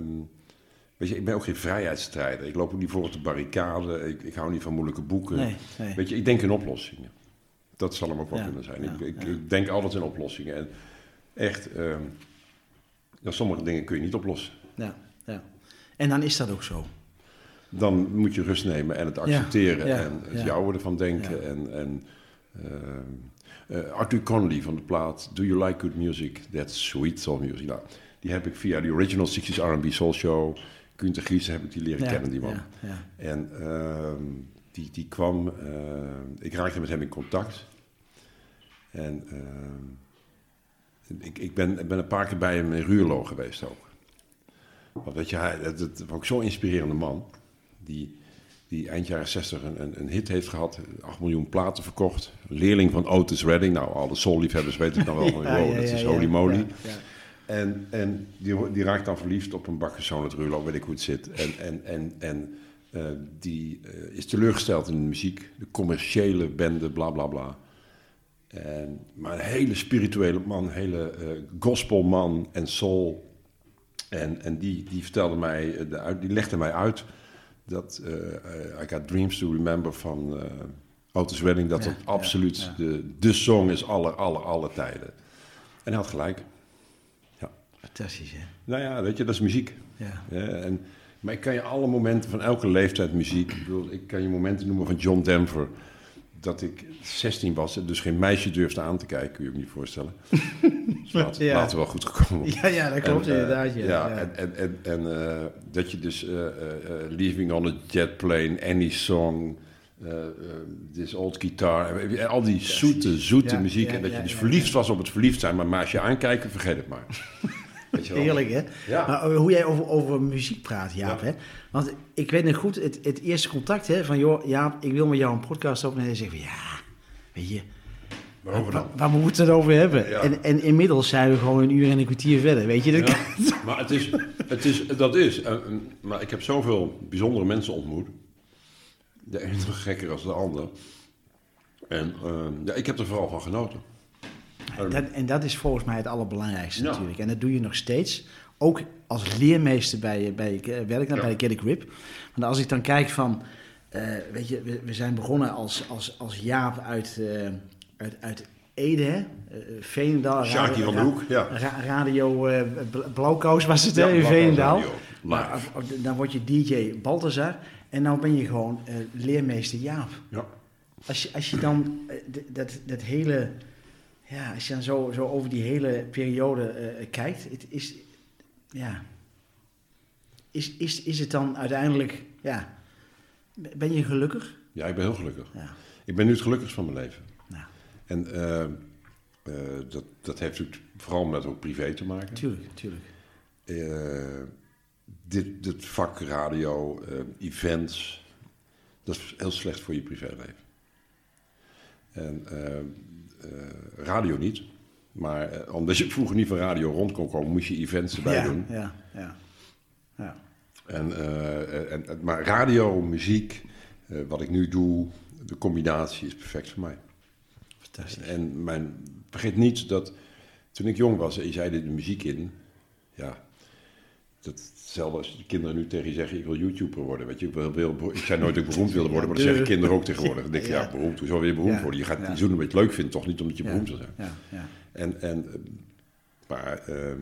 weet je, ik ben ook geen vrijheidsstrijder. Ik loop ook niet voor op de barricade. Ik, ik hou niet van moeilijke boeken. nee, nee. Weet je, ik denk in oplossingen. Dat zal hem ook wel Ja, kunnen zijn. ik, ik, denk altijd in oplossingen. En echt, ja, sommige dingen kun je niet oplossen. Ja. En dan is dat ook zo. dan moet je rust nemen en het accepteren ja, en het jouwe ervan denken. En, en, ehm, eh, Arthur Connolly van de plaat Do You Like Good Music? That's Sweet Soul Music. Nou, die heb ik via de Original 60s R&B Soul Show, Günter Gies, heb ik die leren kennen, die man. ja, ja. En ehm, die, die kwam, ehm, ik raakte met hem in contact. En ehm, ik, ik, ben, ik ben een paar keer bij hem in Ruurlo geweest ook. Want weet je, hij, dat, dat was ook zo'n inspirerende man. Die, die eind jaren 60 een, een, een hit heeft gehad. 8 miljoen platen verkocht. Leerling van Otis Redding. Nou, alle soul-liefhebbers weten het dan wel van, Ja, wow, ja, dat ja, is holy moly. En, en die, die raakt dan verliefd op een bakkerszoon uit Ruurlo, weet ik hoe het zit. En, en, en, en eh, die eh, is teleurgesteld in de muziek, de commerciële bende, bla bla bla. En, maar een hele spirituele man, een hele eh, gospelman en soul. En, en die, die vertelde mij, eh, die legde mij uit dat eh, I Got Dreams to Remember van eh Otis Redding, dat Ja, het ja, absoluut ja. De, de song is aller, aller, aller tijden. En hij had gelijk. Fantastisch, hè? Nou ja, weet je, dat is muziek. Ja. Ja, en, maar ik kan je alle momenten van elke leeftijd muziek... Ik, bedoel, ik kan je momenten noemen van John Denver... dat ik 16 was en dus geen meisje durfde aan te kijken. Kun je je niet voorstellen. Dus later, Ja. later wel goed gekomen. Ja, ja, dat klopt En, eh, inderdaad. Ja, en, en, en, en eh, dat je dus eh, Leaving on a Jet Plane, Any Song, This Old Guitar, eh, al die zoete, zoete muziek. en dat je dus verliefd was op het verliefd zijn, maar, maar als je aankijken, vergeet het maar. Weet je wel? Heerlijk, hè? Ja. Maar eh, hoe jij over, over muziek praat, Jaap, Ja. hè? Want ik weet nog goed, het, het eerste contact, hè, van joh, Jaap, ik wil met jou een podcast opnemen. En dan zeg je van, ja, weet je, Waarover dan? waar, waar moeten we het over hebben? Ja. En, en inmiddels zijn we gewoon een uur en een kwartier verder, weet je? Dat Ja, maar het is, het is, dat is. eh, maar ik heb zoveel bijzondere mensen ontmoet. De ene nog gekker als de ander. En eh, ja, ik heb er vooral van genoten. Dat, en dat is volgens mij het allerbelangrijkste Ja. natuurlijk. En dat doe je nog steeds. Ook als leermeester bij, bij eh, Werkland, Ja. bij de Kelly Grip. Want als ik dan kijk van... eh, weet je, we, we zijn begonnen als, als, als Jaap uit, eh, uit, uit Ede, hè? Eh, Veenendaal. Radio- van de Hoek, ja. ra- radio eh, Bla- Blauwkous was het, Ja, in Veenendaal. Maar dan word je DJ Balthazar. En nou ben je gewoon leermeester Jaap. Ja. Als je, als je dan dat, dat hele, ja, als je dan zo, zo over die hele periode eh, kijkt, het is, ja, is, is, is het dan uiteindelijk, ja, ben je gelukkig? ja, ik ben heel gelukkig. Ja, Ik ben nu het gelukkigst van mijn leven. nou, En eh, eh, dat, dat heeft natuurlijk vooral met ook privé te maken. tuurlijk, tuurlijk. Eh, dit, dit vak radio, eh, events, dat is heel slecht voor je privéleven. En eh, eh, radio niet. Maar eh, omdat je vroeger niet van radio rond kon komen, moest je events erbij ja, doen. Ja, ja, ja. En, eh, en, maar radio, muziek, eh, wat ik nu doe, de combinatie is perfect voor mij. Fantastisch. En mijn, vergeet niet dat toen ik jong was en je zei de muziek in, ja, hetzelfde als de kinderen nu tegen je zeggen, ik wil YouTuber worden. Weet je, ik, wil, wil, ik zei nooit dat ik beroemd wilde worden, maar dat zeggen de- kinderen ook tegenwoordig. Dan denk je, ja, beroemd, hoezo wil je beroemd worden? Je gaat iets doen omdat je het leuk vindt, toch niet omdat je beroemd wil zijn. Ja, ja. En, en, maar eh,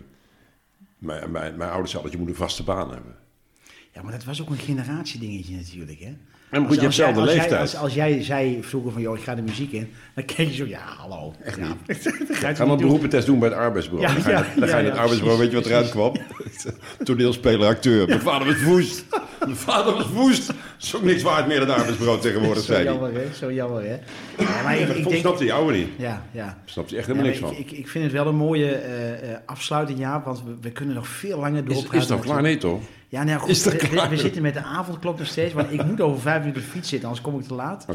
mijn, mijn, mijn ouders zeiden dat je moet een vaste baan hebben. ja, maar dat was ook een generatiedingetje natuurlijk, hè? En goed, je hebt jij- zelf de als jij- leeftijd. als, als jij zei vroeger van, joh, ik ga de muziek in, dan keek je zo, ja, hallo. Echt niet. ga je maar beroepentest doen bij het arbeidsbureau. Ja, dan ga je, ja, dan ga je ja, het ja, arbeidsbureau, weet je wat eruit kwam? Toneelspeler, acteur. Mijn vader was woest. Mijn vader was woest. Dat is ook niks waard meer dan het arbeidsbureau tegenwoordig, Zo zei hij. jammer, hè? Zo jammer, hè? Ja, maar ik, ik denk... snapte die oude niet. Ja, ja. Snapte echt Ja, helemaal niks ik, van. ik, ik vind het wel een mooie eh, afsluiting, Jaap, want we, we kunnen nog veel langer Is, doorpraten. is dat klaar? Nee, toch? Ja, nou goed, Is dat we, zitten met de avondklok nog steeds, want ik moet over vijf minuten op de fiets zitten, anders kom ik te laat.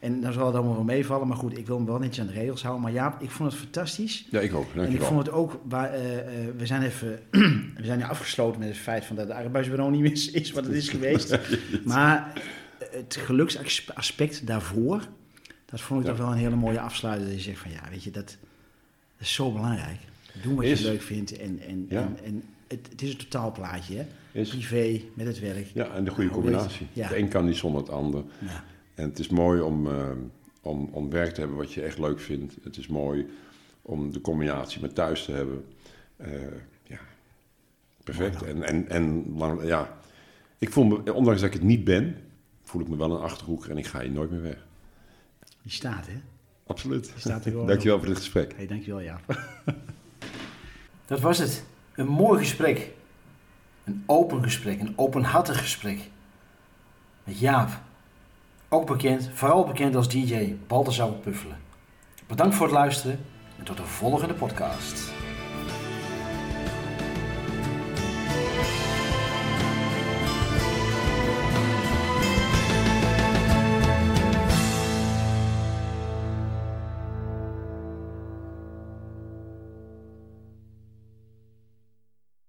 En dan zal het allemaal wel meevallen, maar goed, ik wil me wel netjes aan de regels houden. Maar Jaap, ik vond het fantastisch. Ja, ik ook. En ik Dankjewel. vond het ook, waar, eh, eh, we zijn even, we zijn nu afgesloten met het feit van dat het arbeidsbureau niet meer is, wat het is geweest. maar het geluksaspect daarvoor, dat vond ik Ja. toch wel een hele mooie afsluiter. Dat je zegt van ja, weet je, dat, dat is zo belangrijk. Doen wat je leuk vindt en, en, Ja. en, en het, het is een totaalplaatje, hè? Is. Privé, met het werk. Ja, en de goede Nou, combinatie. je, ja. De een kan niet zonder het ander. Ja. En het is mooi om, eh, om, om werk te hebben wat je echt leuk vindt. Het is mooi om de combinatie met thuis te hebben. Eh, ja, perfect. En, en, en lang, ja, Ik voel me, ondanks dat ik het niet ben, voel ik me wel een achterhoeker en ik ga hier nooit meer weg. Je staat, hè? Absoluut. staat er Dankjewel voor dit gesprek. Hey, dankjewel, Jaap. Dat was het. Een mooi gesprek. Een open gesprek, een openhartig gesprek. Met Jaap. Ook bekend, vooral bekend als DJ Balthazar Puffelen. Bedankt voor het luisteren en tot de volgende podcast.